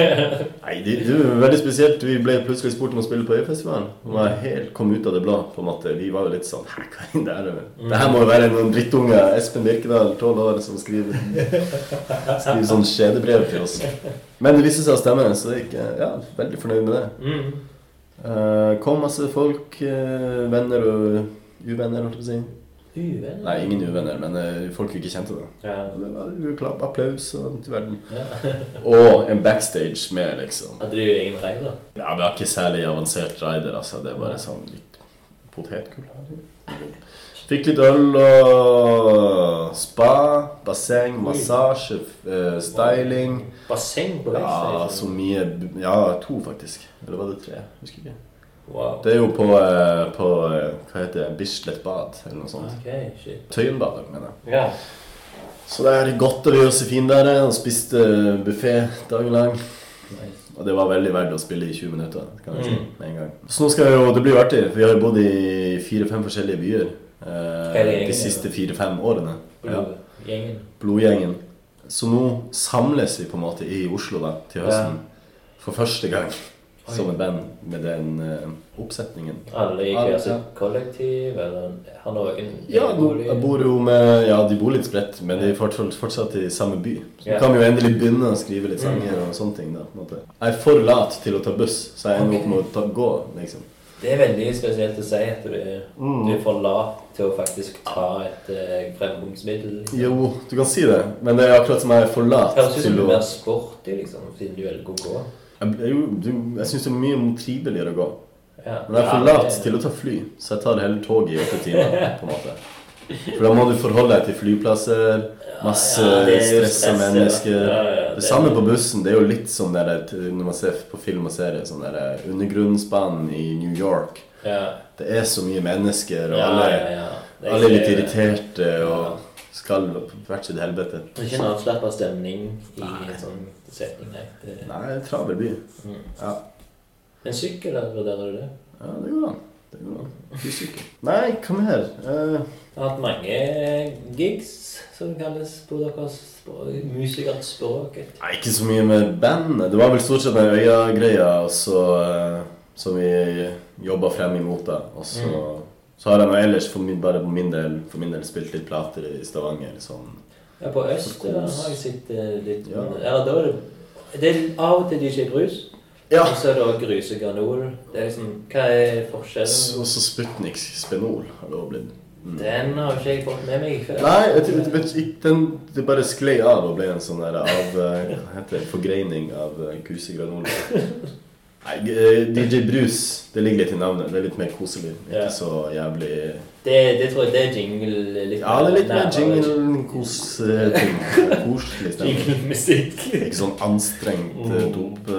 Nei, det, det er veldig spesielt. Vi ble plutselig spurt om å spille på Øyfestivalen. Og jeg helt kom ut av det blå. på en måte. Vi var jo litt sånn Hæ, hva er det der? Det her må jo være noen drittunger. Espen Birkedal, tolv år, som skriver, skriver sånn skjedebrev til oss. Men det viste seg å stemme, så jeg er ja, veldig fornøyd med det. Eh, kom masse folk, eh, venner og uvenner, holdt jeg på å si. Uvenner? Nei, ingen uvenner, men eh, folk vi ikke kjente. da. Ja. Det var uklapp, klapp, applaus og til verden. ja. Og en backstage med, liksom. Hadde du egen da. Ja, Vi har ikke særlig avansert rider, altså. Det er bare sånn litt potetgull. Fikk litt øl og spa, basseng, massasje, eh, styling. Basseng på Ja, så mye Ja, to, faktisk. Eller var det tre? Husker ikke. Wow. Det er jo på, eh, på eh, Hva heter det? Bislett bad, eller noe sånt. Ok, shit. Tøyenbadet, mener jeg. Ja. Så det er godt å gjøre oss i der. og spiste buffé dagen lang. Nice. Og det var veldig verdt å spille i 20 minutter. kan jeg si, Mm. med en gang. Så nå skal jo, Det blir jo artig, for vi har jo bodd i fire-fem forskjellige byer de siste fire-fem årene. Ja, Blodgjengen. Så nå samles vi på en måte i Oslo da, til høsten. For første gang Oi. som et band med den uh, oppsetningen. Alle i Ja, sitt kollektiv, eller har noen Ja, jeg bor jo med Ja, de bor litt spredt, men de er fortsatt, fortsatt i samme by. Så nå kan vi jo endelig begynne å skrive litt sanger og sånne ting. da, en. Jeg er for lat til å ta buss, så jeg ender opp med å gå, liksom. Det er veldig spesielt å si at du Mm. du er for lat til å faktisk ta et uh, fremgangsmiddel. Jo, du kan si det, men det er akkurat som jeg er for lat Høres ut som til du er mer sporty, liksom, siden du velger å gå. Jeg, jo, du- jeg syns det er mye triveligere å gå. Ja. Men jeg er for lat til å ta fly, så jeg tar hele toget i åtte timer. på en måte. For da må du forholde deg til flyplasser, masse Ja, stressa mennesker. Ja, ja, Det det- samme på bussen. Det er jo litt som der, når man ser på film og serier, sånn der undergrunnsbanen i New York. Ja. Det er så mye mennesker, og Ja, alle, ja, ja. Er alle er litt irriterte og skal på hvert sitt helvete. Det er ikke en avslappa stemning i Nei. en sånn setting, nei. Det, er en travel by. mm. Ja. En sykkel, vurderer du det? ja, det går an. Det er jo Fysiker. Nei, hva mer? Eh, Jeg har hatt mange gigs, som det kalles på deres språk, musikernes språk. nei, ikke så mye med bandet. Det var vel stort sett den øya-greia eh, som vi jobba frem imot. da. Og så, så har jeg nå ellers for min, bare på min del, for min del spilt litt plater i Stavanger. Sånn. Ja, på Øst kos. har jeg sett eh, litt Ja. ja da er det Det er av og til DJ Brus, Ja. og så er det også grysegranol. Det er liksom Hva er forskjellen? Og så Sputnik Spenol har det også blitt. Mm. Den har ikke jeg fått med meg før. Nei, jeg jeg, jeg den, det bare sklei av og ble en sånn der av eh, Hva heter det? Forgreining av grysegranol. Nei, eh, DJ Brus, det ligger litt i navnet. Det er litt mer koselig. Ikke så jævlig Det, det tror jeg det er jingle litt Ja, det er litt mer jingle-kos-ting. Koselig stemning. Jingle-musikk. Ikke sånn anstrengt eh, Mm. dop...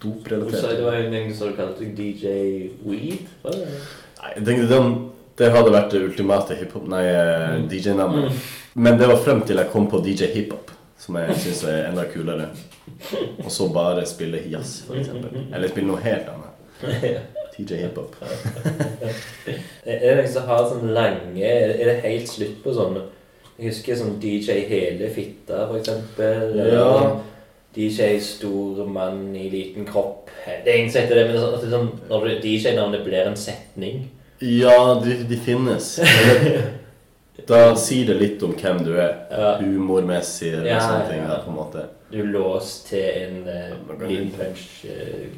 Du sa, det var en som kalte seg DJ Weed. Nei, jeg tenkte den, det hadde vært det ultimate hiphop... Nei, eh, Mm. DJ-navnet. Men det var frem til jeg kom på DJ Hiphop, som jeg syns er enda kulere. Og så bare spille jazz, eksempel. Eller spille noe helt annet. DJ Hiphop. Er det noen som har sånn lange Er det helt slutt på sånne Jeg husker sånn DJ Hele Fitta, for eksempel. Ja. DJ Stor mann i liten kropp. Det er ingen som heter det, men det er sånn, sånn, når DJ-navnet blir en setning Ja, de, de finnes. Da sier det litt om hvem du er. Ja. Humormessig eller Ja, sånne ting. ja. Der, på en måte. Du er låst til en uh, Man liten punch eh,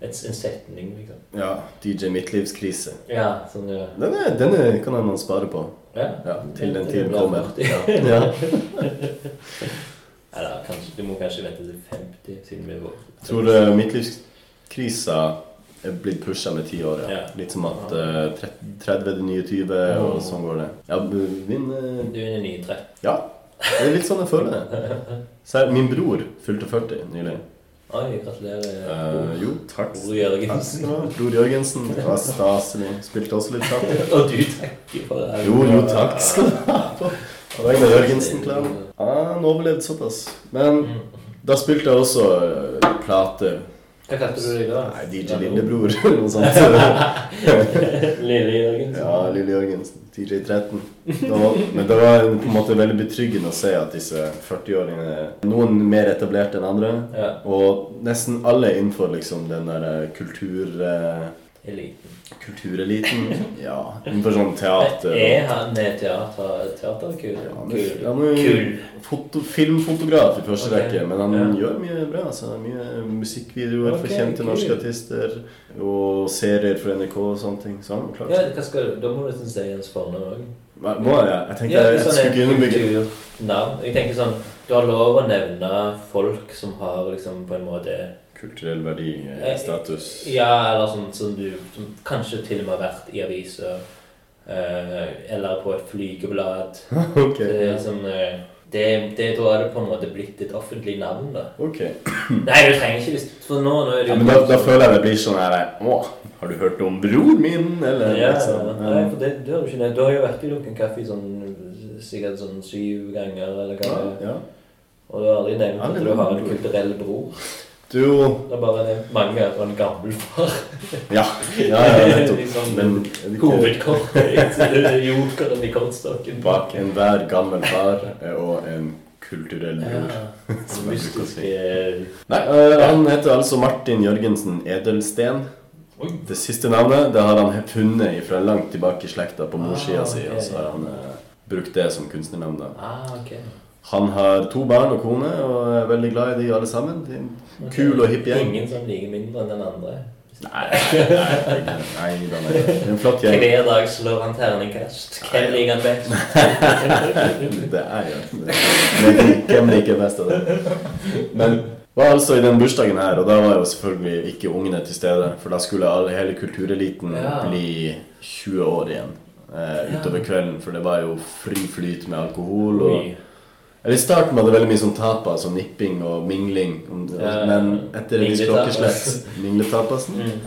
et, En setning, liksom. Ja, DJ Midtlivskrise. Ja, sånn ja. Denne, denne kan man spare på. ja. Ja, til den tiden kommer. Ja. ja. Eller kanskje, du må kanskje vente til 50, siden vi er. Jeg tror du midtlivskrisa er blitt pusha med ti år. Ja. Litt som at uh, 30 er det nye 20, og sånn går det. Ja, min uh, Du er den nye 30. Ja. Det er litt sånn jeg føler det. Min bror fylte 40 nylig. Oi, gratulerer. Uh, jo, takk. Bror Jørgensen. Bror Jørgensen. Det var staselig. Spilte også litt sjakk. Og du takker for det. Jo, jo, takk skal du ha. På Jørgensen-klanen. Han overlevde såpass. Men Mm. da spilte jeg også uh, plate. Hva kalte du deg da? Nei, DJ Lillebror eller noe sånt. Lille Jørgensen. Ja, Lille Jørgensen. DJ 13. Nå, men det var på en måte veldig betryggende å se at disse 40-åringene Noen mer etablerte enn andre. Ja. Og nesten alle innenfor liksom den der eh, kultur... Eliten. Kultureliten. Ja, innenfor sånn teater. Er han er teater, teaterkul? Ja, han Kul. han er Kul. foto, filmfotograf i første okay. rekke, men han Ja. gjør mye bra. Altså. Mye musikkvideoer for kjente kul. norske artister. Og serier for NRK og sånne ting. Så han klart. Ja, hva skal du? Da må du nesten si hans fornavn òg. Må jeg? Jeg tenkte jeg skulle ikke underbygge Navn. Jeg tenker sånn Du har lov å nevne folk som har liksom på en måte kulturell verdi, eh, Eh, status. Ja, eller sånn som du som kanskje til og med har vært i aviser. eh, eller på et flygeblad. okay, Det er eh, det, det, Da er det på en måte blitt et offentlig navn, da. Okay. Nei, du trenger ikke hvis For nå, nå er det Ja, jo men da, da føler jeg det blir sånn her Å, har du hørt om bror min? Eller Ja, liksom. nei, for det, det har du ikke. Du har jo vært i Lunken Kaffe sånn, sikkert sånn syv ganger, eller hva ja, det er. ja. Og du har aldri nevnt at du har en kulturell bror. Jo Det er bare det mange og en gammel far. Ja, ja, ja nettopp. Liksom, Men Hovedkortet jokeren i kortstokken. bak enhver gammel far og en kulturell bror. Ja, si. mystiske Nei, øh, han heter altså Martin Jørgensen Edelsten. Oi. Det siste navnet det har han funnet fra langt tilbake i slekta på Ah, morssida si. ok, Og så har han uh, brukt det som kunstnernavn. da. Ah, ok. Han har to barn og kone og er veldig glad i de alle sammen. De en Kul og hipp gjeng. Ingen som liker mindre enn den andre. Nei, nei, nei, nei, nei. Det er en flott gjeng. Hver dag slår han terningkast. Hvem liker han best? Det er jo Men hvem liker best av det? Men var altså i den bursdagen her, og da var jo selvfølgelig ikke ungene til stede. For da skulle alle, hele kultureliten Ja. bli 20 år igjen eh, utover kvelden. For det var jo fri flyt med alkohol. Og, I starten var det veldig mye sånn tapas og nipping og mingling. Men etter en viss klokkeslett Mingletapasen. Mm.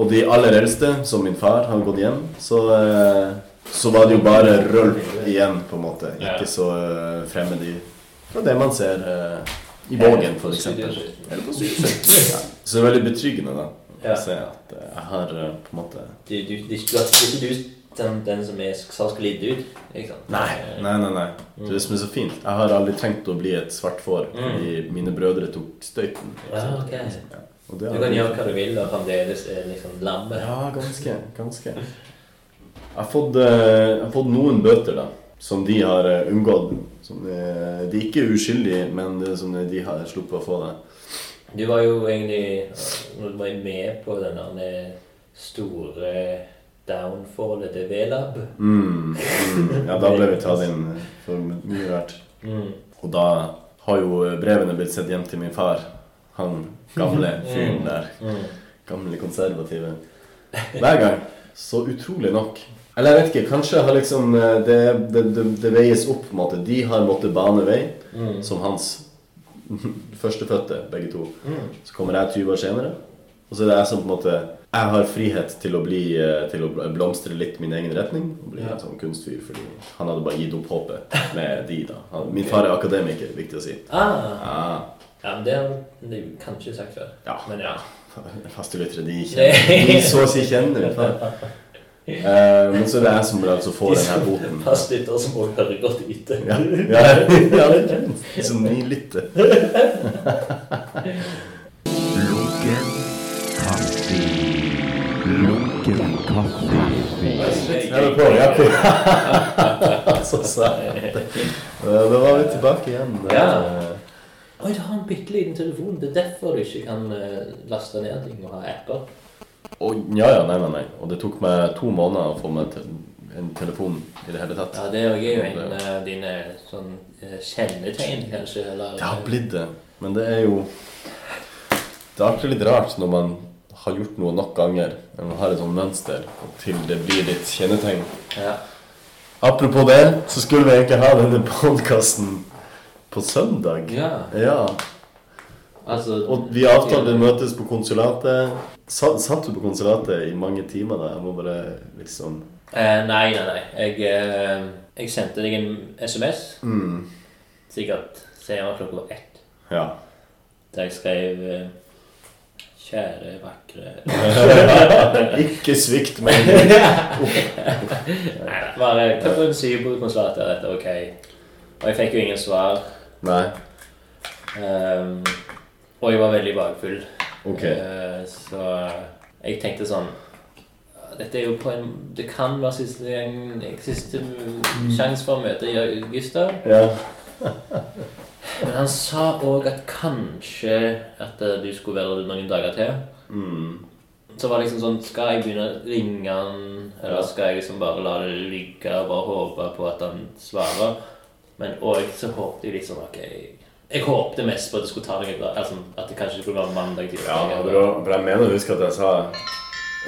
Og de aller eldste, som min far, har gått hjem. Så, eh, så var det jo bare rølp igjen, på en måte. Ikke så eh, fremmed i fra det man ser eh, i Vågen, eksempel. Eller på Studiosøyden. Ja. Så det er veldig betryggende, da. å Se at jeg har på en måte du, er ikke du den, den som er, skal sklidd ut? Ikke sant? Nei, nei, nei. nei. Det er det som er så fint. Jeg har aldri trengt å bli et svart får, fordi mine brødre tok støyten. Ja, ok. Ja. Du kan gjøre hva du vil, og fremdeles er liksom lamme. Ja, ganske. ganske. Jeg har fått, eh, jeg har fått noen bøter, da. Som de har eh, unngått. Som, de, de er ikke uskyldige, men det er som de har sluppet å få det. Du var jo egentlig Når du var med på den store downfallet til V-Lab Mm, mm. Ja, da ble vi tatt inn for mye rart. mm. Og da har jo brevene blitt sendt hjem til min far. Han gamle fyren der. Mm. Gamle konservative. Hver gang. Så utrolig nok. Eller jeg vet ikke, kanskje har liksom eh, det, det, det, det veies opp på en måte. De har måttet bane vei, Mm. som hans førstefødte, begge to. Mm. Så kommer jeg 20 år senere. Og så er det jeg som på en måte Jeg har frihet til å bli eh, Til å blomstre litt min egen retning. Og bli Ja. en sånn kunstfyr. Fordi han hadde bare gitt opp håpet med de, da. Han, min far er akademiker, viktig å si. Ah, Ah, ja, men det har du kanskje sagt før. ja. Men ja. Faste lyttere, de kjenner De så å si kjenner min far. Uh, men så er det jeg som altså får de denne boten. Fastlyttere som også hører godt etter. Ja, ja, ja. Som nylytter. Lunken kaffe. Så søt. Da var vi tilbake igjen. Ja. Oi, du har en bitte liten telefon. Det er derfor du ikke kan eh, laste ned ting og ha apper. Og, ja, ja, nei, nei, nei. Og det tok meg to måneder å få meg til en telefon i det hele tatt. Ja, det er jo en av dine sånn eh, kjennetegn, kanskje. Eller, Det har blitt det. Men det er jo Det er alltid litt rart når man har gjort noe nok ganger, man har et sånt mønster, til det blir ditt kjennetegn. Ja. Apropos det, så skulle vi egentlig ha denne podkasten på søndag. ja. Ja. Altså Og vi avtalte møtes på konsulatet. Sa, satt du på konsulatet i mange timer da? Jeg må bare liksom eh, Nei, nei, nei. Jeg, eh, jeg sendte deg en SMS. mm. Sikkert senere klokka ett. Ja. Der jeg skrev eh, Kjære, vakre Ikke svikt meg. Nei, bare syv på konsulatet. Dette er ok. Og jeg fikk jo ingen svar. Nei. Um, og jeg var veldig bakfull. Ok. Uh, så jeg tenkte sånn Dette er jo på en Det kan være siste, gang, siste sjanse for å møte Gustav. Ja. Men han sa òg at kanskje at eh, du skulle være der noen dager til. Mm. Så var det liksom sånn Skal jeg begynne å ringe han, eller skal jeg liksom bare la det ligge og bare håpe på at han svarer? Men òg så håpet jeg liksom Ok, jeg håpte mest på at det skulle ta noen dager. Altså, at det kanskje skulle være mandag. Ja, tirsdag, for jeg mener å huske at jeg sa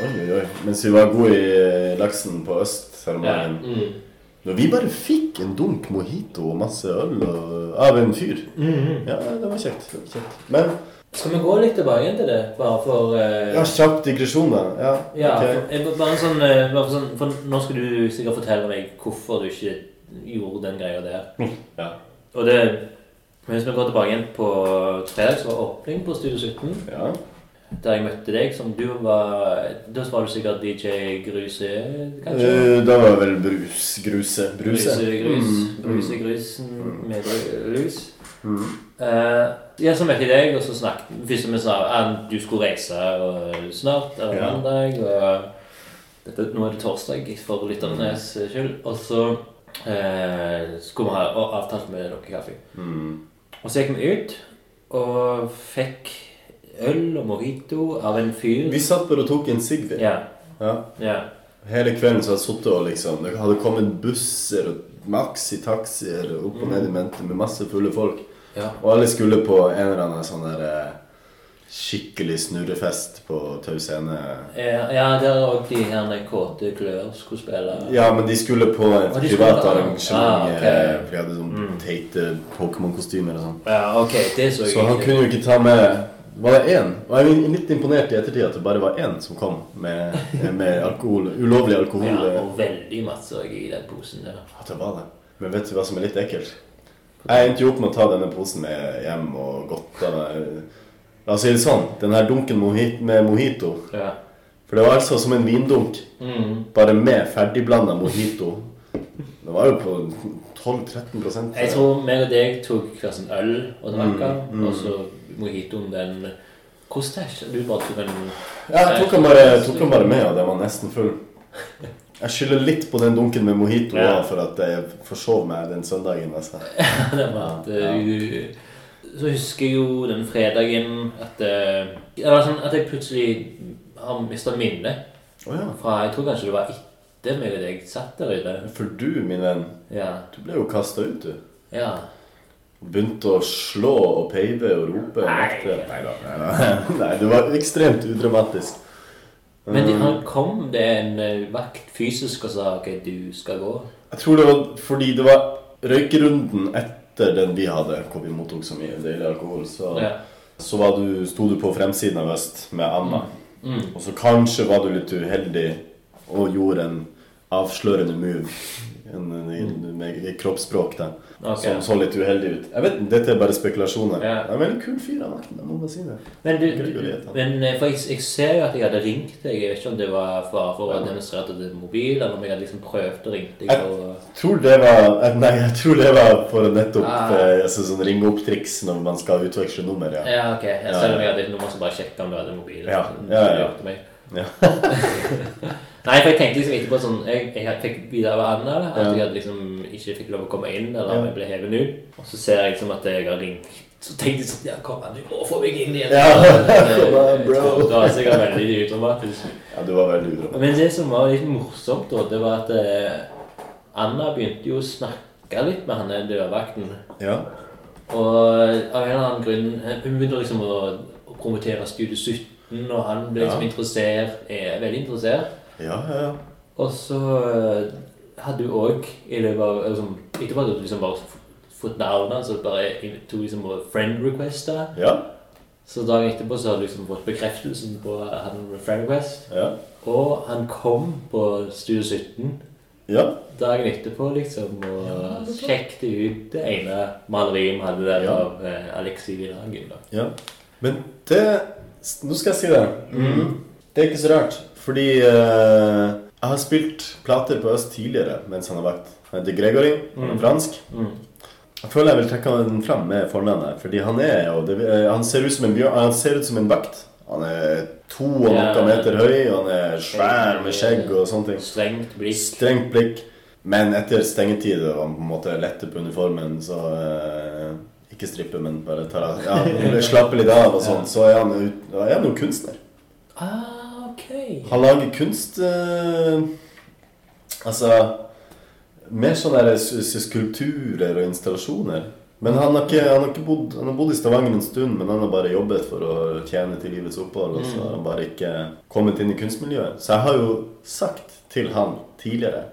Oi, oi, oi. Mens vi var gode i laksen på ja. Øst-seremonien. mm. Når vi bare fikk en dunk mojito og masse øl og, av en fyr. Mhm. Ja, det var kjekt. Det var kjekt. Men Skal vi gå litt tilbake til det? Bare for uh... ja, kjapp digresjon, da. Ja, Ja, ok. for, bare sånn, eh, bare sånn For nå skal du sikkert fortelle meg hvorfor du ikke gjorde den greia der. Ja. Og det Hvis vi går tilbake igjen på fredag, så var åpning på Studio 17. ja. Der jeg møtte deg, som du var Da var du sikkert DJ Gruse, kanskje? Uh, Da var det vel brus. Gruse. Bruse. Bruse Grus. Mm, Bruse mm. Grusen med lus. Mm. Uh, ja, så møtte jeg deg, og så snakket Først vi sa at du skulle reise og snart, eller Ja. mandag, og dette, nå er det torsdag for lytternes skyld. Og så uh, skulle vi ha avtalt med dere kaffe. Mm. Og så gikk vi ut og fikk øl og mojito av en fyr. Vi satt bare og tok en sigg, vi. Ja, Ja. ja. Hele kvelden så hadde jeg sittet og liksom Det hadde kommet busser og maxitaxier opp og ned i mente med masse fulle folk. ja. Og alle skulle på en eller annen sånn der eh, skikkelig snurrefest på Tau Scene. Ja, der òg de her kåte klør skulle spille. Ja, men de skulle på et privat arrangement. Ah, ok. eh, For de hadde sånn Mm. teite Pokémon-kostymer og sånn. Ja, okay. så Så han kunne jo ikke ta med Var det én? Og jeg er litt imponert i ettertid at det bare var én som kom med, med alkohol, ulovlig alkohol. Ja, og veldig masse i den posen der. At det var det. Men vet du hva som er litt ekkelt? Jeg endte jo opp med å ta denne posen med hjem og godta meg La oss si det sånn. Den her dunken med mojito. Ja. For det var altså som en vindunk, Mm. bare med ferdigblanda mojito. Det var jo på 12-13 Jeg tror meg og deg tok hver sin øl og drakk den, mm. og så mojitoen den Hvordan det? Du bare tok Ja, jeg tok den bare, tok den bare med, og den var nesten full. Jeg skylder litt på den dunken med mojito Ja. for at jeg forsov meg den søndagen. Altså. det var at ja. Så husker jeg jo den fredagen at uh, Det var sånn at jeg plutselig har mista minnet Oh, ja. fra Jeg tror kanskje det var etter meg og deg satt der ute. For du, min venn, Ja. du ble jo kasta ut, du. ja. Begynte å slå og peive og rope. Nei. Nei, da, nei, da. nei, det var ekstremt udramatisk. Men de, han kom det en eh, vakt fysisk og sa ok, du skal gå. Jeg tror det var fordi det var røykerunden etter den vi hadde, hvor vi mottok så mye deilig alkohol. Så, Ja. så var du, sto du på fremsiden av Øst med Anna. Mm. Og så kanskje var du litt uheldig og gjorde en avslørende move en, en, med kroppsspråk da, okay. som så litt uheldig ut. Jeg vet, Dette er bare spekulasjoner. Ja. Det er en veldig kul fyr vakten, jeg må bare si det. Men, du, han. men eh, for jeg, jeg ser jo at jeg hadde ringt deg. Jeg vet ikke om det var for, for å demonstrere til mobil, eller om jeg hadde liksom prøvd å ringe deg. Og, Jeg tror det var eh, Nei, jeg tror det var for nettopp Ah. for, altså, sånn ringe opp-triks når man skal utveksle nummer. Ja. ja, ok. Selv om jeg hadde et nummer som bare sjekka om du hadde mobil. Ja, ja, ja. Ja. Nei, for jeg tenkte liksom etterpå sånn Jeg, jeg fikk videre av Anna da, at jeg hadde liksom ikke fikk lov å komme inn, eller om jeg ble hevet ut. Og så ser jeg liksom at jeg har ringt. Så tenkte jeg sånn Ja, kom an, du må få meg inn igjen. Ja, kom an, bro. Det var sikkert veldig udramatisk. ja, du var veldig udramatisk. Men det som var litt morsomt, da, det var at eh, Anna begynte jo å snakke litt med han der dørvakten. Ja. Og av en eller annen grunn Hun begynte liksom å, å promotere Studio 17, og han ble liksom Ja. interessert. Er veldig interessert. Ja, ja, ja. Og så eh, hadde du òg i løpet av liksom, Etterpå hadde du liksom bare fått navnet hans og bare to tok liksom friend requester Ja, Så dagen etterpå så hadde du liksom fått bekreftelsen på at han friend request. ja. Og han kom på Studio 17 ja. dagen etterpå liksom og sjekket ut det ene maleriet vi hadde der Ja. av eh, Alexi Villagen. da. ja. Men det Nå skal jeg si det. Det er ikke så rart. Fordi eh, jeg har spilt plater på Øst tidligere mens han har vært Han heter Gregory. Han er fransk. Mm. Jeg føler jeg vil trekke han fram med fornavnet. Fordi han er jo det, eh, Han ser ut som en bjørn Han ser ut som en vakt. Han er to og noe meter høy, han er svær med skjegg og sånne ting. Strengt blikk. Strengt blikk. Men etter stengetid og han på en måte letter på uniformen, så eh, Ikke strippe, men bare ta, ja, slappe litt av og sånn. Så er han, ut- er han jo kunstner. Ah, Han lager kunst eh, Altså Mer sånne skulpturer og installasjoner. Men han har, ikke, han, har ikke bodd, han har bodd i Stavanger en stund, men han har bare jobbet for å tjene til livets opphold. Og så har han bare ikke kommet inn i kunstmiljøet. Så jeg har jo sagt til han tidligere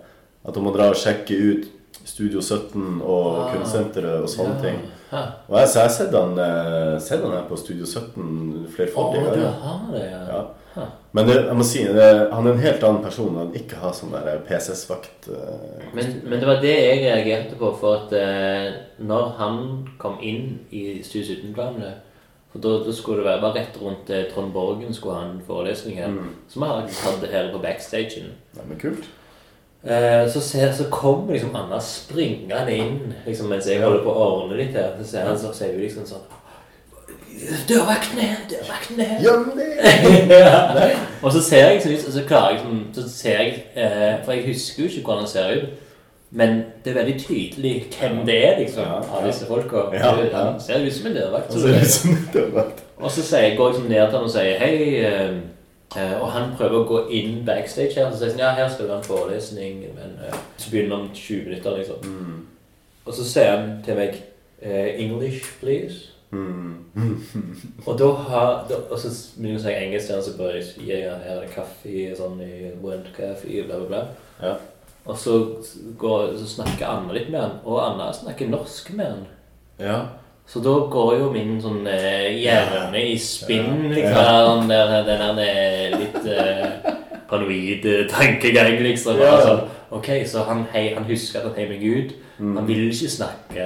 at han må dra og sjekke ut Studio 17 og Ah. Kunstsenteret og sånne ting. Hæ? Og jeg, så jeg har sett han, eh, sett han her på Studio 17 Å, flerfoldige du ganger. det, ja. Ja. Hæ. Men det, jeg må si, det, han er en helt annen person. Han ikke har sånn der PCS-vakt. eh, Men, men det var det jeg reagerte på, for at eh, når han kom inn i Studio 17-planene for da, da skulle det være bare rett rundt eh, Trond Borgen skulle ha en forelesning her. Mm. Som vi hatt her på backstagen. Ja, men kult. Eh, så, ser, så kommer liksom Anna springende inn liksom, mens jeg holder på å ordne litt her. Så ser han så sier hun liksom sånn Dørvakten er! Dørvakten er det! ja. Og så ser jeg så, og så klarer jeg sånn, så ser jeg, eh, For jeg husker jo ikke hvordan han ser ut. Men det er veldig tydelig hvem det er liksom, Ja, av disse folka. Ja, ser ut som en dørvakt. Og så går jeg liksom ned til han og sier hei. Eh, og han prøver å gå inn backstage her. Og så sier han ja, her skal det være en forelesning. Men eh, så begynner han om 20 minutter, liksom. Mm. Og så sier han til meg eh, English, please. Mm. Og da har da, Og så begynner jeg å si engelsk, og så bare gir jeg han her kaffe sånn i Went Coffee, bla, bla, bla. Ja. Og så, går, så snakker Anna litt med han, og Anna snakker norsk med han. ja. Så da går jo min sånn eh, hjerne i spinn, Ja. liksom. Den der, den der eh, litt eh, paranoid tankegang, liksom. Ja. Altså, ok, så han, hei, han husker at han heier meg ut. Han vil ikke snakke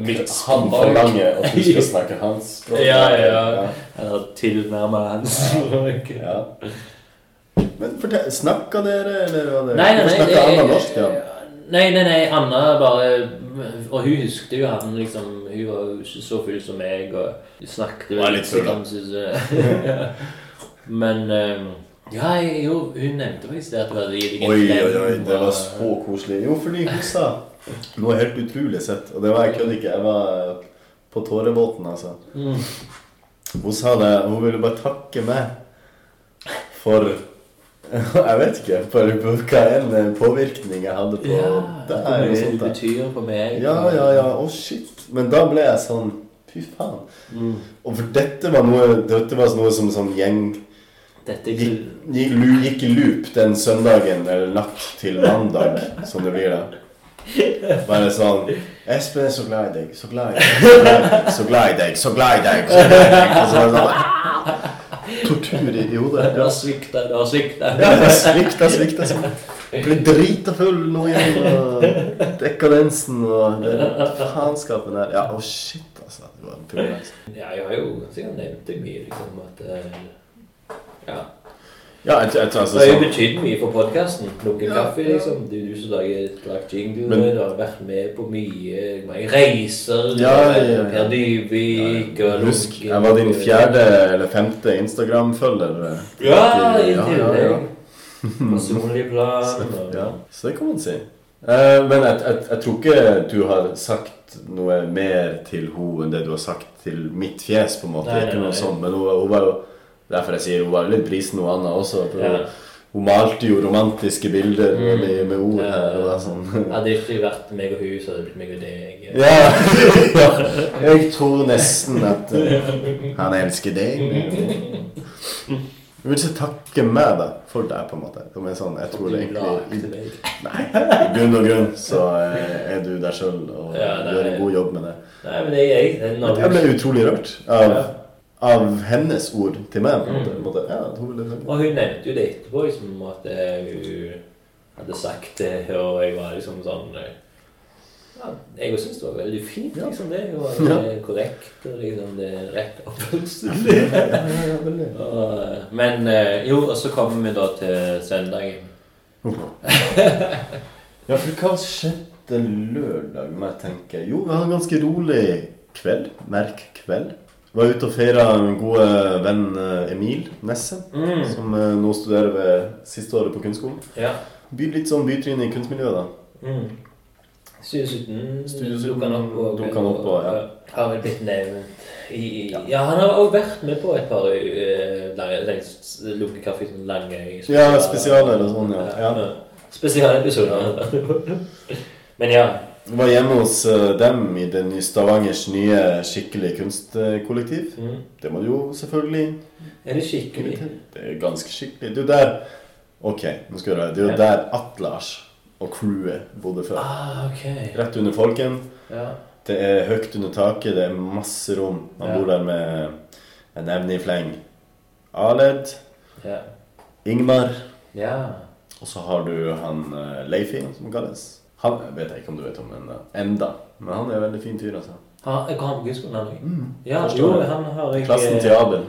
mitt Han forlanger at du skal snakke hans språk. Ja, ja. ja. Eller tilnærme hans språk. Ja. Men fortell, snakka dere, eller var det Nei, nei, nei. Det- norsk, ja? Nei, nei, nei, Anna bare Og hun husket jo han liksom Hun var jo ikke så full som meg, og hun snakket Var litt full, sånn, synes jeg. Men um, Ja, jo, hun nevnte faktisk det at det gitt deg Oi, oi, oi, det var så koselig. Jo, fordi hun sa noe helt utrolig sett, og det var jeg kødder ikke. Jeg var på tårebåten, altså. Mm. Hun sa det, hun ville bare takke meg for Jeg vet ikke, for hva en påvirkning jeg hadde på Ja, det her. mye det betyr for meg. Ja, ja, ja. Å, shit. Men da ble jeg sånn Fy faen. Mm. Og for dette var noe Dette var noe som sånn gjeng Dette gikk, gikk, gikk i loop den søndagen eller natt til mandag, som det blir da. Bare sånn Espen er så glad i deg, så glad i deg, så glad i deg, så glad i deg. Så glad i deg. Og så glad i deg. ah! Tortur i i hodet. Det har svikta, det har svikta. Ja, det svikta, svikta. svikta. Jeg drita full nå igjen. Og dekadensen og faenskapen der. Ja, å shit, altså. Det var en pul, altså. Ja, jeg har jo siden nevnt det mye, liksom, at eh, Ja. Ja, jeg, jeg, altså, Det har jo sånn, betydd mye for podkasten. Plukke Ja, kaffe, liksom. Er du som lager lagt jingler, Men- har vært med på mye mange reiser. Ja, ja, ja. Per Dyvik og Husk, Lunken. jeg var din fjerde eller femte Instagram-følger. Ja, i Ja, ja, tillegg. Personlig plan. Og, Ja, så det kan man si. Uh, men jeg, jeg, jeg tror ikke du har sagt noe mer til henne enn det du har sagt til mitt fjes, på en måte. Nei, nei, noe nei. sånt, men hun, hun var jo Derfor jeg sier hun var litt brisen, noe Anna også. Ja. hun, malte jo romantiske bilder Mm. med, med ord Ja, her. Og det sånn Hadde ikke vært meg og hun, så hadde det blitt meg og deg. Ja, ja. Jeg tror nesten at eh, han elsker deg. Jeg vil ikke takke meg da, for deg, på en måte. Som er sånn, jeg tror det egentlig. Nei, i bunn og grunn så eh, er du deg sjøl og Ja, nei. gjør en god jobb med det. Nei, men det jeg. Når Jeg ble utrolig rørt av, Ja. Av hennes ord til meg. på en måte. Mm. Måte. Ja, hun ville. Og hun nevnte jo det etterpå, liksom, at eh, hun hadde sagt det, og jeg var liksom sånn eh, ja, Jeg også syntes det var veldig fint, liksom det. var Ja. er korrekt, og liksom det rett eh, Men eh, jo, og så kommer vi da til søndagen. Ja, for hva skjedde lørdag, må jeg tenke? Jo, vi hadde en ganske rolig kveld. Merk kveld. Var ute og feira min gode venn eh, Emil Nesse, Mm. som eh, nå studerer ved siste året på kunstskolen. Ja. Byr litt sånn bytryne i kunstmiljøet, da. Mm. Studio 17 Studio 17 dukket han opp på. dukket han opp på, ja. Har vel blitt nevnt i, i ja. han har også vært med på et par uh, lange lukkekaffe sånn lange Ja, spesialer og sånn, ja. Ja. Spesialepisoder. Men ja. Var hjemme hos eh, dem i den Stavangers nye skikkelig kunstkollektiv. Mm. Det må du jo selvfølgelig Er det skikkelig? Det er ganske skikkelig. Jo der Ok, nå skal du høre. Det er jo der Atlars og crewet bodde før. Ah, okay. Rett under Folken. Ja. Det er høyt under taket, det er masse rom. Han Ja. bor der med en evne i fleng. Aled, Ja. Ingmar, ja. og så har du han eh, Leifi, som han kalles. Han vet jeg ikke om du vet om enda. enda. Men han er en veldig fin fyr, altså. Han, jeg har på grunnskolen han òg. Mm. Ja, jo, han har jeg Klassen til Abel.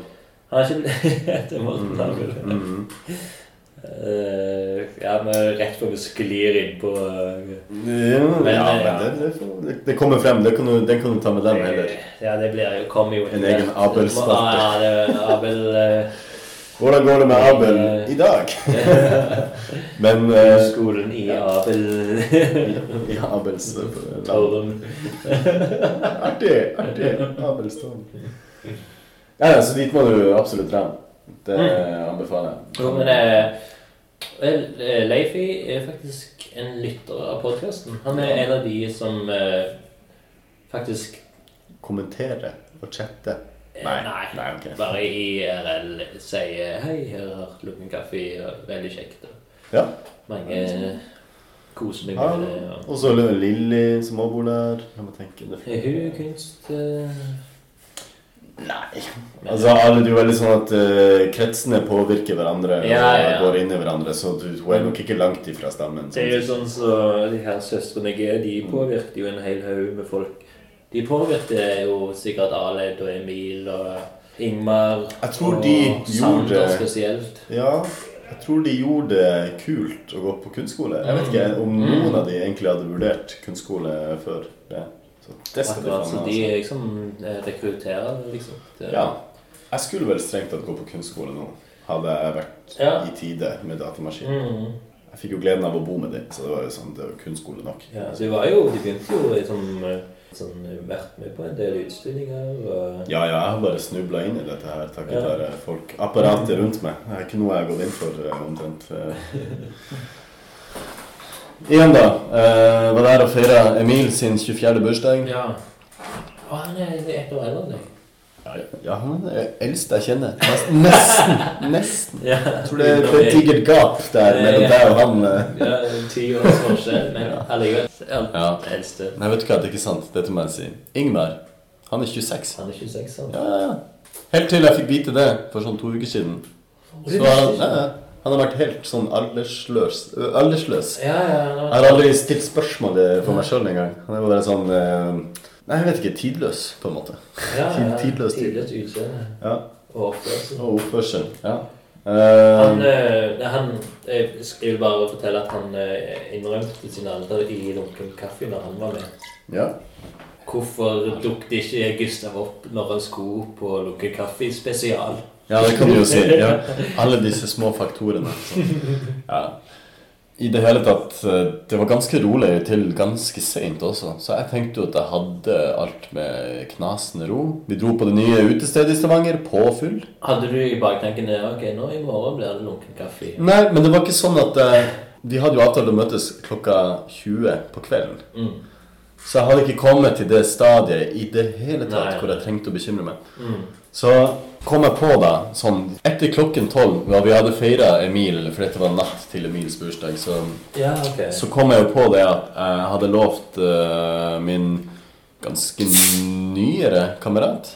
Han er ikke til Morten Abel. Mm. Uh, ja, men rett før vi sklir inn på uh, Ja, Men, ja, men det, det, det, det kommer frem. Det kan du, den kan du ta med dem heller. Ja, det blir kommer jo En egen Abel-spalte. Ja, det er Abel eh, Hvordan går det med Abel i dag? Men uh, Skolen i Abel i Abels Torum. Artig! artig. Abels Torum. Ja, så dit må du absolutt dra. Det anbefaler jeg. Jo, men uh, eh, Leifi er faktisk en lytter av podkasten. Han er en av de som uh, faktisk Kommenterer og chatte. Eh, Nei, nei, nei, okay. bare IRL sier 'Hei, her har Lukken kaffe. og Veldig kjekt.' og Ja. Mange koser meg med det. og- Og så Lilly som også bor der. Jeg må tenke det. Er hun kunst... eh, Nei. Altså, alle, det er jo veldig sånn at uh, kretsene påvirker hverandre Ja, ja, ja. og går inn i hverandre, så du, hun er nok ikke langt ifra stammen. Det er jo sånn så de her søstrene G, de påvirket jo en hel haug med folk. De påvirker jo sikkert Aleid og Emil og Ingmar Jeg tror og de Sander gjorde- spesielt. Ja, jeg tror de gjorde det kult å gå på kunstskole. Jeg vet ikke om Mm. noen av de egentlig hadde vurdert kunstskole før det. Så det skal de Akkurat, faen så ha, de liksom eh, rekrutterer, liksom. Det- Ja. Jeg skulle vel strengt tatt gå på kunstskole nå, hadde jeg vært Ja. i tide med datamaskin. Mm. Jeg fikk jo gleden av å bo med dem, så det var jo sånn, det var kunstskole nok. Ja, så de var jo, de begynte jo liksom sånn, vært med på en del utstillinger og Ja, ja, jeg har bare snubla inn i dette her takket Ja. være folk. Apparatet rundt meg. Det er ikke noe jeg har gått inn for, eh, omtrent. eh. Igjen, da. Uh, var der og feira Emil sin 24. bursdag. Ja. Å, han er ett år eldre enn deg. Ja, ja, han er den eldste jeg kjenner. Nesten. Nesten. Ja, Jeg tror det er et digert gap der mellom deg og han. eh. Ja, ti års forskjell, men allikevel. Ja. Ja. Eldste. Nei, vet du hva, det er ikke sant. Dette må jeg si. Ingmar, han er 26. Han er 26, sant? Ja, ja. Helt til jeg fikk vite det for sånn to uker siden. Så han, ja, han har vært helt sånn aldersløs. aldersløs. Ja, ja, Jeg har aldri stilt spørsmålet for meg sjøl engang. Han er bare sånn eh, Nei, jeg vet ikke. Tidløs, på en måte. ja, ja. Tidløs tidløs utseende. Ja. Og oppførsel. Og oppførsel. Ja. Han, eh, han Jeg jeg vil bare fortelle at han eh, innrømte sin alder i Lunken kaffe når han var med. ja. Hvorfor dukket ikke Gustav opp når han skulle på Lunken kaffe spesial? ja, det kan du jo si. Ja. Alle disse små faktorene. Så. Ja. I det hele tatt eh, Det var ganske rolig til ganske seint også. Så jeg tenkte jo at jeg hadde alt med knasende ro. Vi dro på det nye utestedet i Stavanger, på full. Hadde du i baktanken det ok, nå i morgen blir det Lunken kaffe? Nei, men det var ikke sånn at eh, Vi hadde jo avtalt å møtes klokka 20 på kvelden. Mm. Så jeg hadde ikke kommet til det stadiet i det hele tatt Nei. hvor jeg trengte å bekymre meg. Mm. Så kom jeg på da, sånn etter klokken tolv, da vi hadde feira Emil, for dette var natt til Emils bursdag, så, Ja, okay. så kom jeg jo på det at jeg hadde lovt uh, min ganske nyere kamerat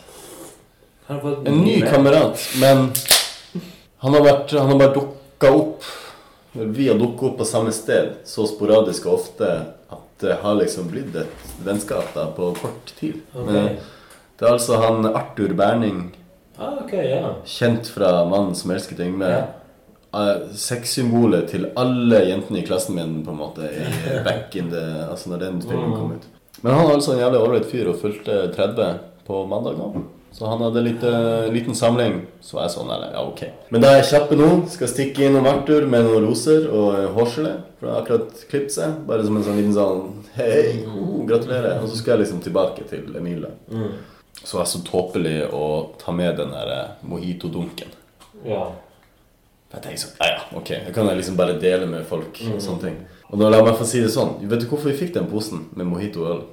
En ny kamerat, men han har, vært, han har bare dukka opp Vi har dukka opp på samme sted så sporadisk og ofte at det har liksom blitt et vennskap da på kort tid. Ok. Men det er altså han Arthur Berning, Ah, ok, ja. kjent fra 'Mannen som elsket Yngve'. Ja. eh, Sexsymbolet til alle jentene i klassen min, på en måte, i back in the Altså når den filmen kom ut. Men han er altså en jævlig ålreit fyr og fulgte 30 på mandag nå. Så han hadde en lite, liten samling. Så var jeg sånn, eller, ja ok. Men da er jeg kjappe nå. Skal stikke innom Arthur med noen roser og eh, hårgelé. For han har akkurat klippet seg. Bare som en sånn liten sånn Hei, oh, gratulerer. Og så skal jeg liksom tilbake til Emil. Mm. Så det så tåpelig å ta med den der eh, mojito-dunken. Ja. Jeg tenker sånn, ja, ja, ok, Det kan jeg liksom bare dele med folk og sånne ting. Og da la meg få si det sånn, vet du hvorfor vi fikk den posen med mojito-øl?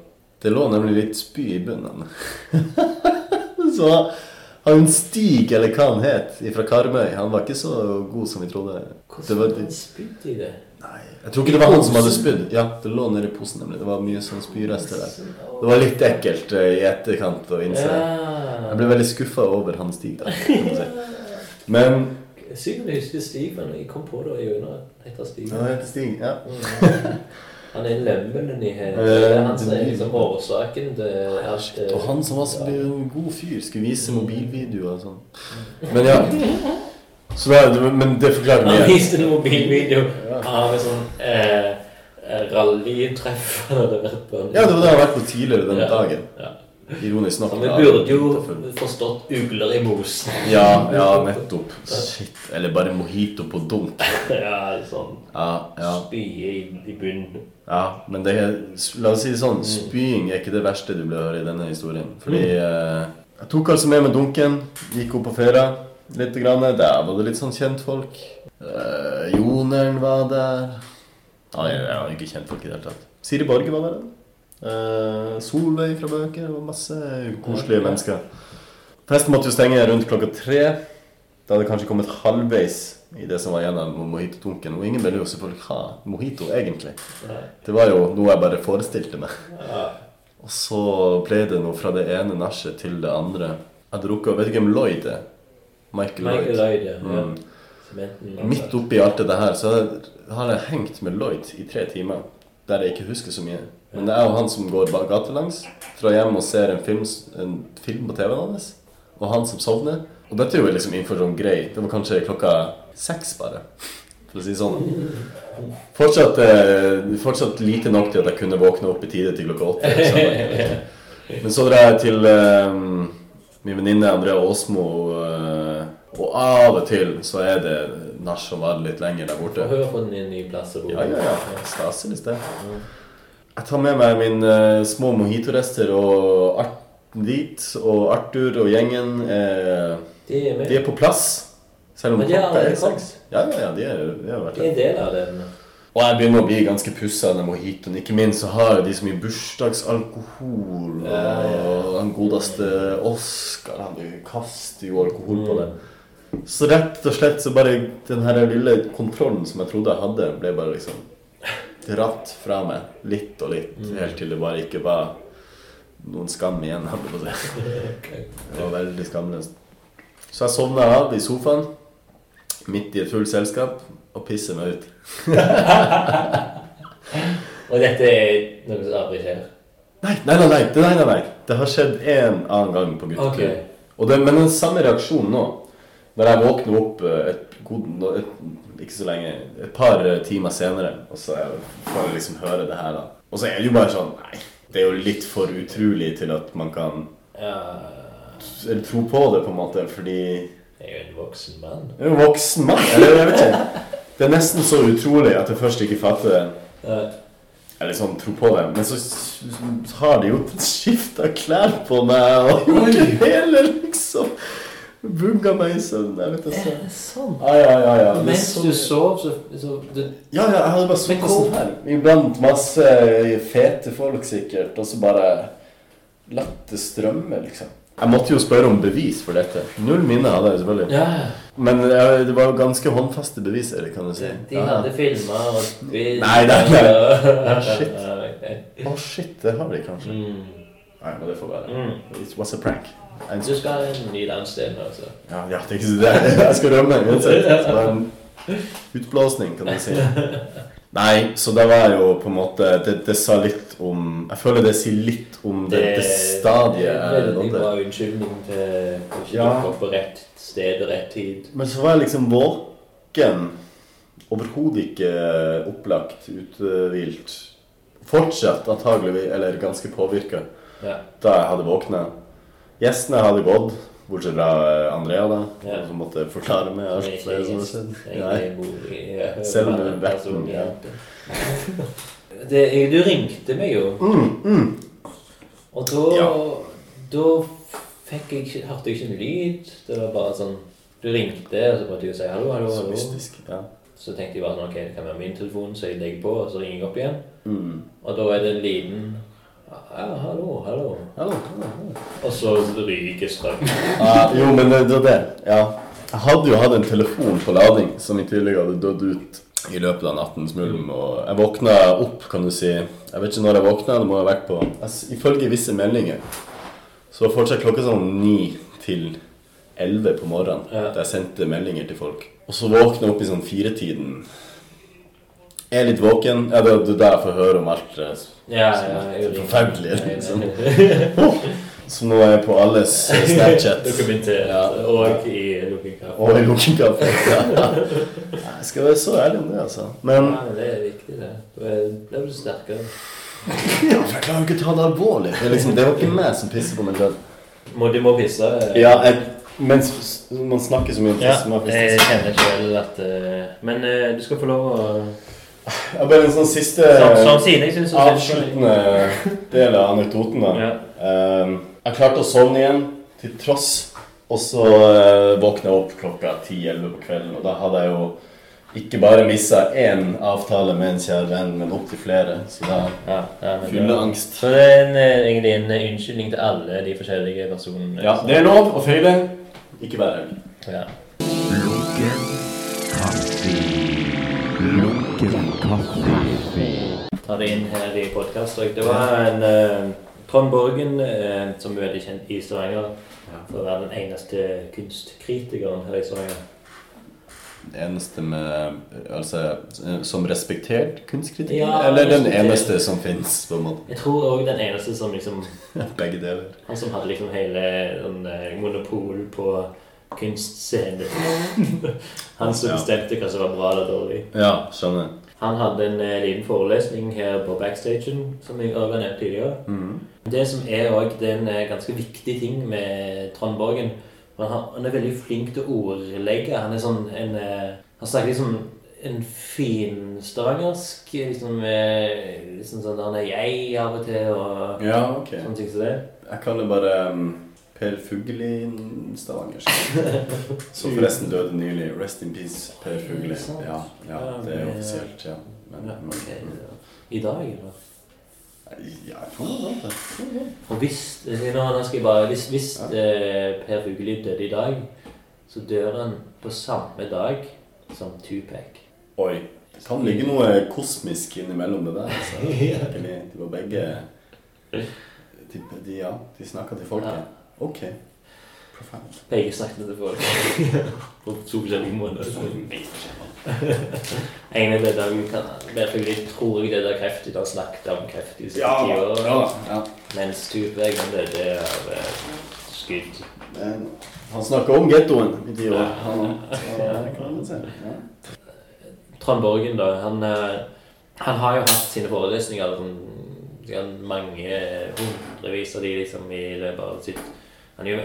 Det lå nemlig litt spy i bunnen. så han Stig, eller hva han het, fra Karmøy, han var ikke så god som vi trodde. Hvordan spydde i det? Nei, jeg tror ikke det var han som hadde spydd. Ja, det lå nede i posen nemlig. Det var mye sånn spyrester der. Det var litt ekkelt eh, i etterkant å innse. Jeg ble veldig skuffa over han Stig da. kan man si. Men Sykt jeg husker Stig, men jeg kom på det i øynene. Heter Stig. Ja, han heter Stig. Ja. Mm. Han er lemmelen i hele Eh, Det er han som er liksom årsaken til alt eh, Og han som var så god fyr, skulle vise mobilvideoer og sånn. Men ja. Så da, men det forklarer Han viste en mobilvideo av et sånn eh, eh, rallytreff han hadde vært på. Ja, det var det han har vært på tidligere den Ja. dagen. Ja. Ironisk nok. Vi burde jo forstått ugler i mosen. Ja, ja, nettopp. Shit. Eller bare mojito på dunk. ja, sånn Ja, ja. spye i, i bunnen. ja. Men det er, la oss si det sånn, spying er ikke det verste du blir høre i denne historien. Fordi eh, jeg tok altså med meg dunken, gikk opp på Fera litt. Grann. Der var det litt sånn kjentfolk. Uh, Joneren var der. Ah, jeg, jeg har ikke kjentfolk i det hele tatt. Siri Borge var der. Uh, Solveig fra Bøker. Det var masse koselige mennesker. Festen måtte jo stenge rundt klokka tre. Da hadde kanskje kommet halvveis i det som var igjen av mojito-dunken. Og ingen ville jo selvfølgelig ha mojito, egentlig. Det var jo noe jeg bare forestilte meg. Og så ble det noe fra det ene nachet til det andre. hadde rukket Vet ikke hvem Lloyd er? Michael, Michael Lloyd. Lloyd, ja. ja. Mm. Sementen, Midt oppi alt det her så har jeg hengt med Lloyd i tre timer. Der jeg ikke husker så mye. Men det er jo han som går gatelangs. fra hjem og ser en film, en film på TV-en hans. Og han som sovner. Og dette er jo liksom innenfor sånn grei. Det var kanskje klokka seks bare. For å si sånn. Fortsatt, eh, fortsatt lite nok til at jeg kunne våkne opp i tide til klokka åtte. Men så drar jeg til eh, min venninne Andrea Aasmo. eh, og av og til så er det nach som varer litt lenger der borte. Og hun har fått en ny plass å bo. Ja, ja, ja. Staselig sted. Jeg tar med meg mine eh, små mojitorester og Art dit. Og Arthur og gjengen eh, De er med. De er på plass. Selv om klokka er seks. Ja, ja, ja, de, er, de har vært De er en del av det. Og jeg begynner å bli ganske pussa av mojitoen. Ikke minst så har de så mye bursdagsalkohol. Og Ja, ja. den godeste Oscar han kaster jo alkohol på det. Så rett og slett så bare den her lille kontrollen som jeg trodde jeg hadde, ble bare liksom dratt fra meg litt og litt. Helt til det bare ikke var noen skam igjen. holdt jeg på å si. Det var veldig skamløst. Så jeg sovna av i sofaen midt i et fullt selskap og pisser meg ut. Og dette er noe som aldri skjer. Nei, nei, nei, nei, nei, nei, nei. Det har skjedd en annen gang på guttetur. Okay. Og det, men den samme reaksjonen nå. Når jeg våkner opp eh, et, god, et, ikke så lenge, et par eh, timer senere, og så får jeg liksom høre det her, da. Og så er det jo bare sånn Nei, det er jo litt for utrolig til at man kan Ja, tro på det, på en måte, fordi jeg er jo en voksen mann. Jeg er en voksen mann. Eller jeg vet ikke. Det er nesten så utrolig at jeg først ikke fatter det. Ja. Eller sånn, tro på det. Men så har de jo skifta klær på meg og gjort hele liksom Vugga meg i søvn. Jeg vet ikke. Er det sånn? Ja, ja, ja. ja. Mens du sov, så, så du, Ja, ja, jeg hadde bare sittet sånn her. Iblant masse fete folk sikkert, og så bare latt det strømme, liksom. Jeg måtte jo spørre om bevis for dette. Null minne hadde jeg selvfølgelig. Ja, Men eh, det var jo ganske håndfaste beviser, kan du si. de hadde filmer og spilt Nei, nei, nei. Ja, shit. Å, shit, det har de kanskje. Mm. Nei, men det får være. Mm. It was a prank. En Du skal ha en ny landsdel nå, så. Ja, ja, det er ikke så det. Jeg skal rømme uansett. Det er en utblåsning, kan du si. Nei, så det var jo på en måte Det, det sa litt om Jeg føler det sier litt om det, det stadiet er jeg Veldig bra unnskyldning til å ikke Ja. dukke på rett sted og rett tid. Men så var jeg liksom våken. Overhodet ikke opplagt, uthvilt. Fortsatt antageligvis, eller ganske påvirka, Ja. da jeg hadde våkna. Gjestene hadde gått, bortsett fra eh, Andrea, da. Ja. Som måtte forklare meg alt Ikke det som hadde gjest. skjedd. Selv vet person, ja. Det, du ringte meg jo, Mm, mm. og da, Ja. da fikk jeg ikke, hørte jeg ikke en lyd. Det var bare sånn Du ringte, og så måtte jeg si hallo, hallo, Så hallo. mystisk. Ja. Så tenkte jeg bare sånn, ok, det kan være min telefon, så jeg legger på, og så ringer jeg opp igjen. Mm. Og da er det en liten Ja, hallo, hallo. Hallo, hallo. Og så ryker strømmen. Ah, jo, men det det var det. Ja. Jeg hadde jo hatt en telefon på lading som i tillegg hadde dødd ut i løpet av nattens mulm. Og jeg våkna opp, kan du si Jeg vet ikke når jeg våkna, det må ha vært på altså, Ifølge visse meldinger så var fortsatt klokka sånn ni til elleve på morgenen Ja. da jeg sendte meldinger til folk. Og så våkna jeg opp i sånn firetiden. Er litt våken. Ja, det er derfor jeg får høre om alt det Ja, ja, er jeg ringer. forferdelig. Nei, Liksom. nei. Som nå er på alles eh, Snapchat. Dokumentert. Ja. Og i Looking Cup. Og i Looking. Ja. Jeg skal være så ærlig om det, altså. Men Ja, men det er viktig, det. Da blir du sterkere. ja, for jeg klarer jo ikke å ta det alvorlig. Det, liksom, det var ikke meg som pisser på meg sjøl. Må, du må pisse. eh. Ja, jeg, mens man snakker så mye om Ja, tiss, jeg kjenner selv at eh, Men eh, du skal få lov å Jeg bare en sånn siste Som, som Sine, jeg syns avsluttende del av anekdoten, da. Ja. Ehm, jeg klarte å sovne igjen, til tross. Og så uh, våkna jeg opp klokka 10-11 på kvelden, og da hadde jeg jo ikke bare missa én avtale med en kjær venn, men opptil flere. Så da Ja, ja, men Fulle angst. Så det er en, eh, egentlig en eh, unnskyldning til alle de forskjellige personene. Ja, det er lov å feile. Ikke bare ærlig. Ja. Ta det inn her i podkast. Det var en uh, Trond Borgen, uh, som er veldig kjent i Stavanger for å være den eneste kunstkritikeren her i Stavanger. Den eneste med Altså som respektert kunstkritiker? Ja, eller den eneste som fins, på en måte? Jeg tror òg den eneste som liksom Begge deler. Han som hadde liksom hele sånn, eh, monopol på kunstscenen. Han som bestemte hva som var bra eller dårlig. Ja, skjønner. Han hadde en eh, liten forelesning her på backstagen, som jeg har nevnt tidligere. Mm. Det som er er en eh, ganske viktig ting med Trond Borgen. Han, er veldig flink til å ordlegge. Han er sånn en eh, Han snakker liksom en fin stavangersk liksom, liksom sånn Han er jeg av og til, og Ja, okay. sånne ting som det. Jeg kaller bare um, Per Fugli Stavanger. Som forresten døde nylig. Rest in peace, Per Fugli. Ja, ja, det er offisielt, ja. Men, Ja, men, ok. I dag, eller? ja, jeg tror det. Og hvis, nå, nå skal jeg bare, hvis, hvis eh, Per Fugli døde i dag, så dør han på samme dag som Tupac. Oi. Det kan ligge noe kosmisk innimellom det der. Altså. Virkelig. De var begge De, de, ja, de snakka til folket. Ok. Profound. Begge snakket til folk. På to forskjellige måter. En av det der vi kan Per Fugelli tror jeg det der kreft Han snakket om kreft i siste Ja, tiår. ja, ja. Mens Tupac han døde av eh, skudd. Men han snakker om gettoen i de år. Han, ja. Trond Borgen, da, han, eh, han har jo hatt sine forelesninger sånn, mange hundrevis av de liksom i løpet av sitt Han er jo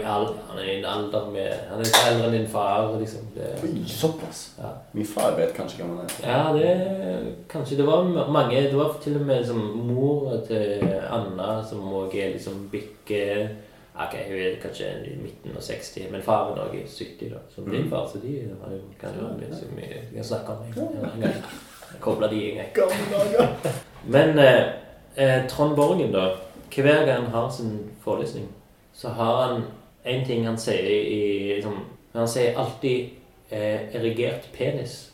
han er en alder med Han er eldre enn din far, liksom. Det, Oi, såpass. ja. Min far vet kanskje hvem han er. ja, det Kanskje det var mange Det var til og med som mor til Anna som òg er liksom bikke Ok, hun er kanskje i midten av 60, men faren òg er 70, da. Som din far, så de har jo kan jo liksom, vi kan snakke om det en gang. Koble de en gang. Men eh, eh, Trond Borgen, da. Hver gang han har sin forelesning, så har han en ting han sier i liksom, Han sier alltid eh, 'erigert penis'.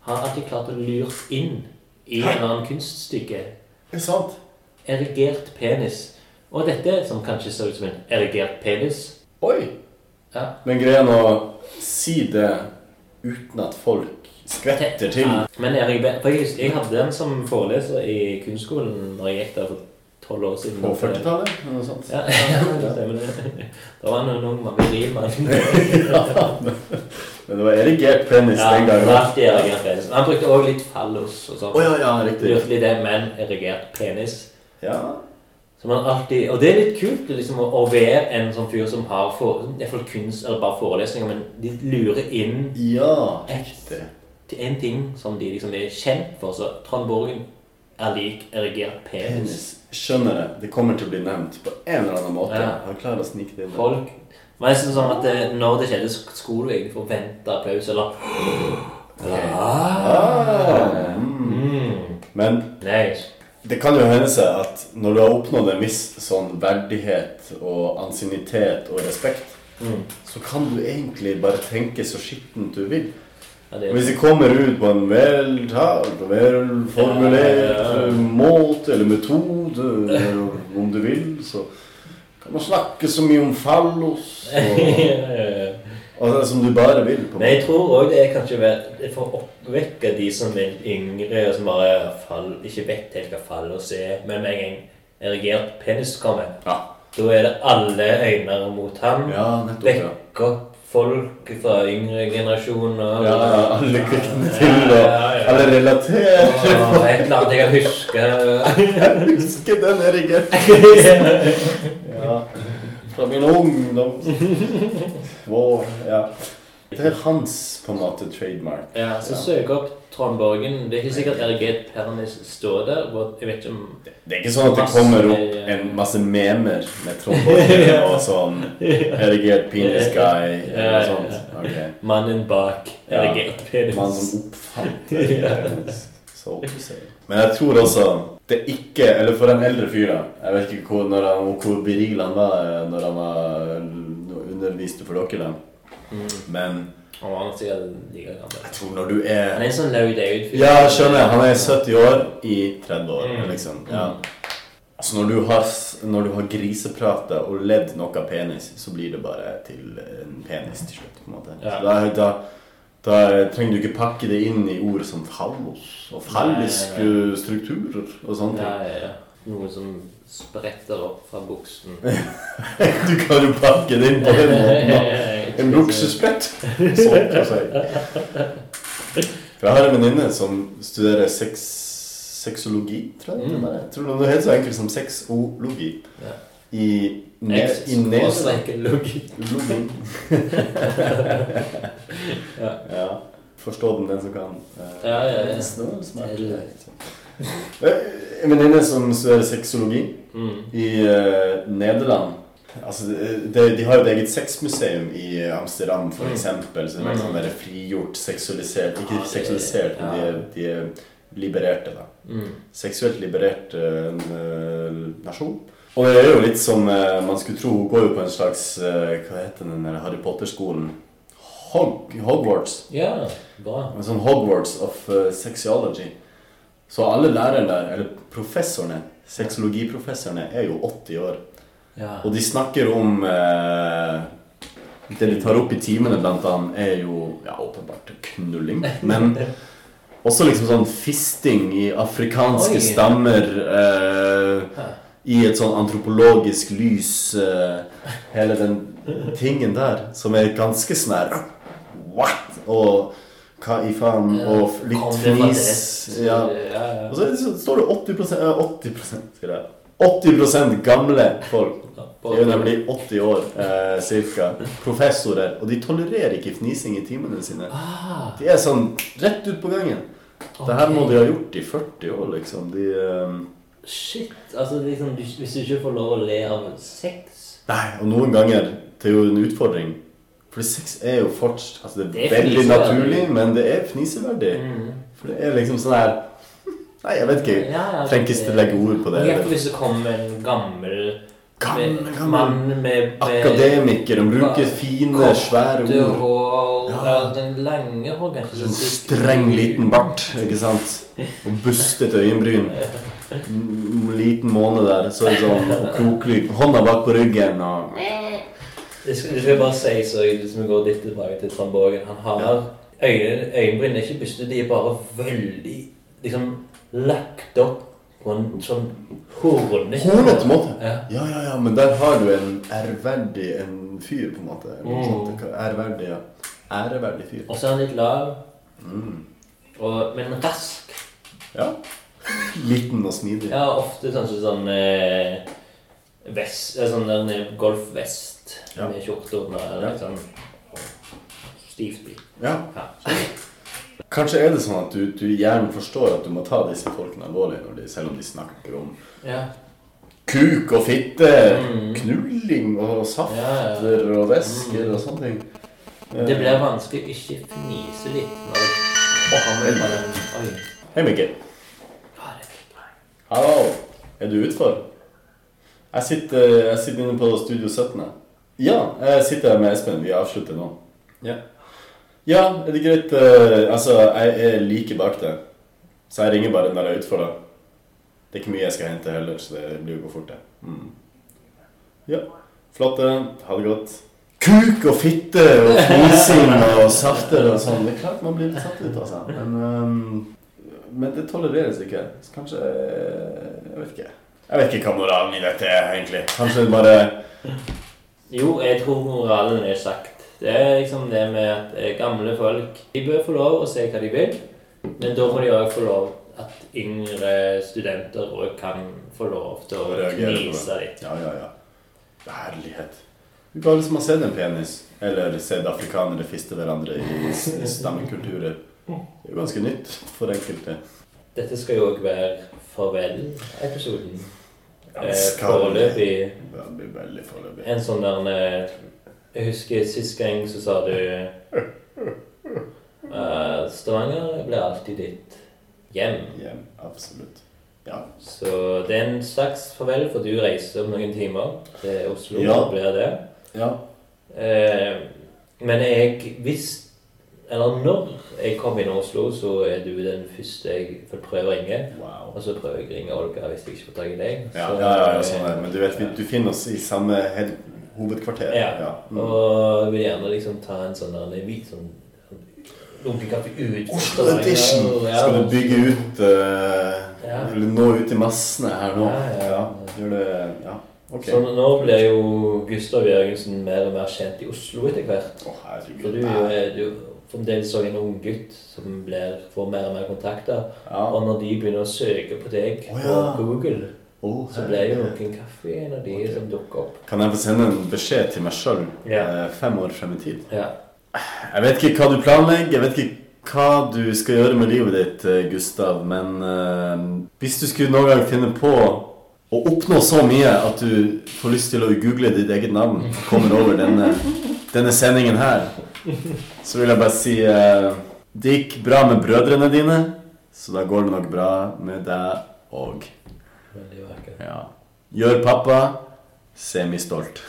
Han har alltid klart å lure inn i en eller annen kunststykke. Det er sant. Erigert penis. Og dette, som kanskje ser ut som en erigert penis Oi. ja. Men greier han å si det uten at folk skvetter til Ja, Men jeg, jeg hadde den som foreleser i kunstskolen når jeg gikk der for tolv år siden. på 40-tallet eller noe sånt. Ja, ja, det stemmer det. Da var han en ung mann, virilmann. Men det var erigert penis Ja, den gangen. alltid erigert penis. Han brukte også litt fallos og sånt. Oh, ja, ja, riktig. Virkelig det, men erigert penis. Ja. Som han alltid, og det er litt kult liksom, å, være en sånn fyr som har for, for kunst, eller bare forelesninger, men de lurer inn Ja, til en ting som de liksom er kjent for. Så Trond Borgen er lik erigert penis. Skjønner det. Det kommer til å bli nevnt på en eller annen måte. Ja. Han klarer å snike det inn. Folk Men jeg synes sånn at det, når det skjedde, så skulle du egentlig forvente applaus, eller Ah, mm. Men det kan jo hende seg at når du har oppnådd en viss sånn verdighet og ansiennitet og respekt, Mm. så kan du egentlig bare tenke så skittent du vil. Ja, Hvis de kommer ut på en veltalt og velformulert Ja, ja, ja. måte eller metode, eller om du vil, så kan man snakke så mye om fallos og, og det som du bare vil. på Men jeg tror òg det er kanskje for å oppvekke de som er yngre, og som bare fall, ikke vet helt hva fallos er. Men med en gang erigert penis kommer, Ja. da er det alle øyne mot ham. ja, nettopp. Vekker folk fra yngre generasjoner. Ja, alle kvikkene til, og alle relaterte. Og et eller annet jeg kan huske. Jeg husker den erigerte. Ja. Fra min ungdom. Vår, ja. Det er hans på en måte trademark. Ja, så Ja. søk opp Trond Borgen. Det er ikke sikkert erigert Pernis står der. Jeg vet ikke om Det er ikke sånn at det kommer opp en masse memer med Trond Borgen og sånn erigert penis guy eller noe sånt. Okay. mannen bak Ja. erigert penis. Mannen som oppfant erigert. Så. Men jeg tror også det ikke Eller for den eldre fyren. Jeg vet ikke hvor, når han, hvor viril han var når han var underviste for dere. da. Mm. Men Han var sikkert like gammel. jeg tror når du Han er er en sånn Larry David-fyr. Ja, skjønner. jeg. Han er 70 år i 30 år, Mm. liksom. Ja. Altså når du, har, når du har griseprata og ledd noe av penis, så blir det bare til en penis til slutt. på en måte. Ja. Så da, da, da trenger du ikke pakke det inn i ord som fallos og falliske strukturer og sånne ting. ja, ja. Noe som spretter opp fra buksen. Du kan jo pakke det inn på den måten. En buksesprett, sånn å si. For jeg har en venninne som studerer sex, sexologi, tror jeg. Mm. er. Jeg tror det heter så enkelt som sexologi. Ja. I, ne, i nesa. Logi. Ja. Ja. Forstå den, den som kan. Uh, Ja, ja, ja. det var smart. Eh, En venninne som studerer sexologi Mm. i uh, Nederland. Altså, de, de har jo et eget sexmuseum i Amsterdam, for Mm. eksempel. Så det er Mm. sånn der frigjort, seksualisert Ikke ah, seksualisert, men de, ja. er, de er libererte, da. Mm. Seksuelt liberert uh, nasjon. Og det er jo litt som uh, man skulle tro. Hun går jo på en slags uh, Hva heter den der Harry Potter-skolen? Hog, Hogwarts. Ja, bra. En sånn Hogwarts of sexology. Så alle lærerne der, eller professorene, sexologiprofessorene, er jo 80 år. Ja. Og de snakker om eh, Det de tar opp i timene, blant annet, er jo ja, åpenbart knulling. Men også liksom sånn fisting i afrikanske Oi. stammer. Eh, I et sånn antropologisk lys. Eh, hele den tingen der, som er ganske sånn her What?! Og hva i faen? Og litt det fnis. det? Ja. Og så så står det 80 ja, 80 sier jeg. 80% gamle folk. De er jo nemlig 80 år eh, ca. Professorer. Og de tolererer ikke fnising i timene sine. Ah, De er sånn rett ut på gangen. Det her må de ha gjort i 40 år, liksom. De eh, Shit. Altså, liksom, hvis du ikke får lov å le av sex Nei, og noen ganger Det er jo en utfordring. For sex er jo fortsatt altså Det Det er veldig naturlig, men det er fniseverdig. mm. For det er liksom sånn her Nei, jeg vet ikke. Ja, ja, Trenger ikke legge ord på det. Ja, for hvis det kommer en gammel Gammel, gammel mann med, med Akademiker. De bruker fine, svære ord. Og, Ja. Den lange hår kanskje Sånn streng, liten bart, ikke sant? Og bustet øyenbryn. Liten måne der, så sånn og kroklyp. Hånda bak på ryggen og Det skal, det skal jeg bare si, så jeg vi går litt tilbake til Trond Borgen Han har Ja. øyne, øyenbryn er ikke bustete, de er bare veldig liksom lagt opp på en sånn hornete Hornete måte. Ja. Ja, ja, ja, men der har du en ærverdig en fyr, på en måte. Mm. Ærverdig, ja. Æreverdig fyr. Og så er han litt lav, Mm. og, men rask. Ja. Liten og smidig. Ja, ofte sånn som sånn eh, vest, eh, sånn der eh, golfvest Ja. med skjorte eller Ja. litt sånn stivt. Ja. Ja. Kanskje er det sånn at du, du gjerne forstår at du må ta disse folkene alvorlig, de, selv om de snakker om ja. kuk og fitte, Mm. knulling og safter Ja, og væsker Mm. og sånne ting. Det blir vanskelig å ikke fnise litt når du kommer fra den. Hei, Mikkel. Hallo. Er du utfor? Jeg sitter, jeg sitter inne på Studio 17. Ja, jeg sitter med Espen. Vi avslutter nå. Ja. Ja, er det greit? eh, altså, jeg er like bak deg. Så jeg ringer bare når jeg er utfor, da. Det er ikke mye jeg skal hente heller, så det blir jo gå fort, det. Mm. Ja. Flott. det. Ha det godt. Kuk og fitte og fnising og safter og sånn. Det er klart man blir litt satt ut, altså. Men, um, men det tolereres ikke. Så kanskje Jeg vet ikke. Jeg vet ikke hva moralen i dette er, egentlig. Kanskje bare Jo, jeg tror moralen er sagt. Det er liksom det med at eh, gamle folk De bør få lov å se hva de vil, men da må de òg få lov at yngre studenter òg kan få lov til å knise litt. Ja, ja, ja. Herlighet. Du alle som har sett en penis, eller sett afrikanere fiste hverandre i stammekulturer. Det er jo ganske nytt for enkelte. Dette skal jo òg være farvel-episoden. Ja, det Eh, skal- Foreløpig Ja, veldig foreløpig. en sånn der eh, Jeg husker sist gang så sa du uh, Stavanger blir alltid ditt hjem. Hjem, absolutt. Ja. Så det er en slags farvel, for du reiser om noen timer til Oslo. Ja. blir det. ja. Uh, men jeg hvis Eller når jeg kom inn i Oslo, så er du den første jeg får prøve å ringe. Wow. Og så prøver jeg å ringe Olga hvis jeg ikke får tak i deg. Ja, Så- ja, ja, ja sånn er det. Men du vet, vi, du finner oss i samme hovedkvarter. Ja. Mm. Og vil gjerne liksom ta en sånn en hvit sånn lunkekaffe ut. Oslo Edition! Ja, Skal du bygge ut uh, Ja. Nå ut i massene her nå? Ja, ja. Gjør det Ja, Okay. Så nå blir jo Gustav Jørgensen mer og mer kjent i Oslo etter hvert. Oh, herregud. For du er jo fremdeles òg en ung gutt som blir, får mer og mer kontakter. Ja. Og når de begynner å søke på deg Å, på. Google, oh, så blir jo noen kaffe en av de okay. som dukker opp. Kan jeg få sende en beskjed til meg sjøl Ja. fem år frem i tid? Ja. Jeg vet ikke hva du planlegger, jeg vet ikke hva du skal gjøre med livet ditt, eh, Gustav, men uh, hvis du skulle noen gang finne på å oppnå så mye at du får lyst til å google ditt eget navn kommer over denne, denne sendingen her, så vil jeg bare si eh, Det gikk bra med brødrene dine, så da går det nok bra med deg òg. Veldig vakkert. Ja. Gjør pappa semistolt.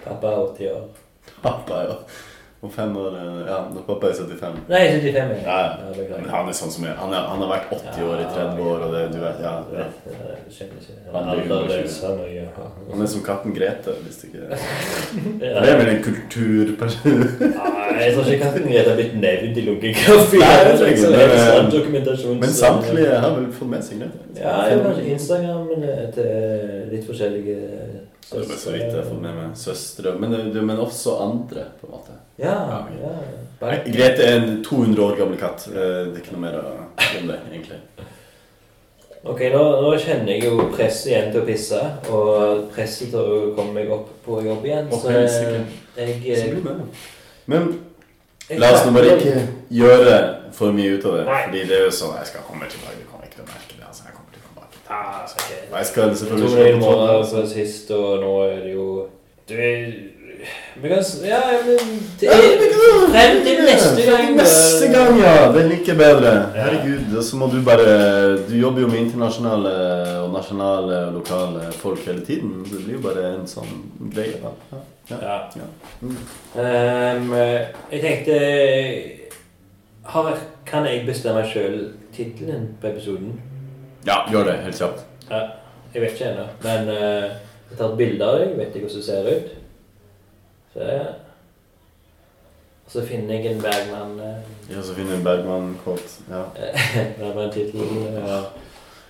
Pappa er 80 år. Pappa, ja. Om fem år eh, Ja, når pappa er 75. Nei, 75. Ja, ja. ja han er sånn som jeg. Han, er, han har vært 80 år i 30 år, og det, du vet, ja. ja. Han er han er som katten Grete, hvis det ikke Ja. Det er vel en kulturperson Nei, Jeg tror ikke katten Grete har blitt nevnt i lunkekaffe. Er sånn. Men så- samtlige har vel fått med seg Grete? Ja, jeg har kanskje Instagram til litt forskjellige Det er bare så vidt jeg fått med meg søstre, men, men også andre, på en måte. Ja, Ja. ja. Grete er en 200 år gammel katt. Det er ikke noe mer om det, egentlig. Ok, nå, nå kjenner jeg jo presset igjen til å pisse, og presset til å komme meg opp på jobb igjen. Å, Så jeg, Så jeg, det. Men la oss nå bare ikke gjøre for mye ut av det. Nei. Fordi det er jo sånn Jeg skal komme tilbake. Ah. Jeg skal selvfølgelig ikke slå på tråden. fra sist, og nå er det jo Du vi kan Ja, men det er. Frem til neste gang. Neste gang, ja! Det er like bedre. Herregud, og så må du bare Du jobber jo med internasjonale og nasjonale og lokale folk hele tiden. Så det blir jo bare en sånn greie. da. Ja. Ja. Ja. Mm. Um, jeg tenkte har, Kan jeg bestemme sjøl tittelen på episoden? Ja, gjør det helt kjapt. Ja, jeg vet ikke ennå. Men uh, jeg tar et bilde av deg, vet ikke hvordan du ser ut. Se. Og så finner jeg en Bergman uh, Ja, så finner jeg en Bergman-kort. Ja. Bergman-tittel. Ja.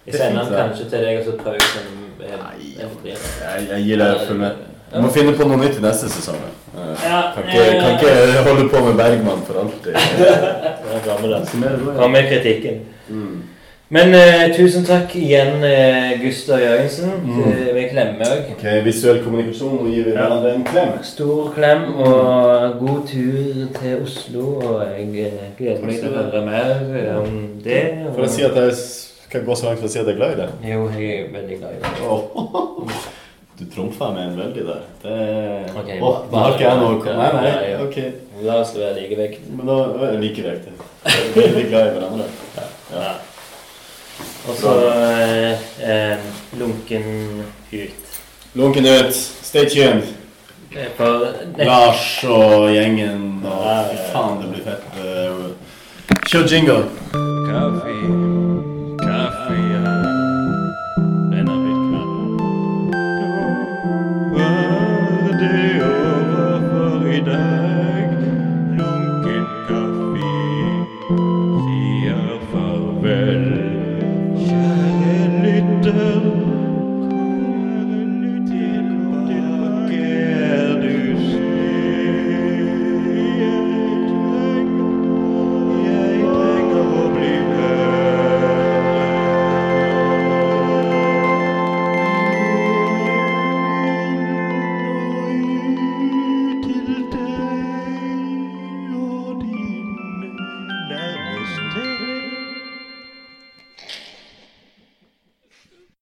Jeg er sender den kanskje til deg, og så prøver jeg å Nei. Jeg, jeg gir deg full med. Du må finne på noe nytt i neste sesong. Eh, Ja, Kan ikke, kan ikke holde på med Bergman for alltid. Ja, bra med det. Summere. Kom med kritikken. Mm. Men eh, tusen takk igjen, eh, Gustav Jørgensen. Mm. Eh, Vi klemmer òg. Ok, Visuell kommunikasjon. Nå gir vi hverandre en klem. Stor klem og god tur til Oslo. Og jeg eh, gleder meg til å høre mer om det. og- For å si at jeg kan gå så langt for å si at jeg er glad i det. Jo, jeg er veldig glad i det. Du trumfa meg en veldig der. Det Ok, Åh, bare- har ikke jeg noe Nei, nei. ja, ja. La oss være likevekt. Men da er jeg like vektig. Er veldig glad i hverandre. Ja. Ja. Og så eh, eh, lunken ut. Lunken ut. Stay tuned. Eh, Lars og gjengen og Fy faen, det blir fett. Eh, Kjør jingle. Kaffe.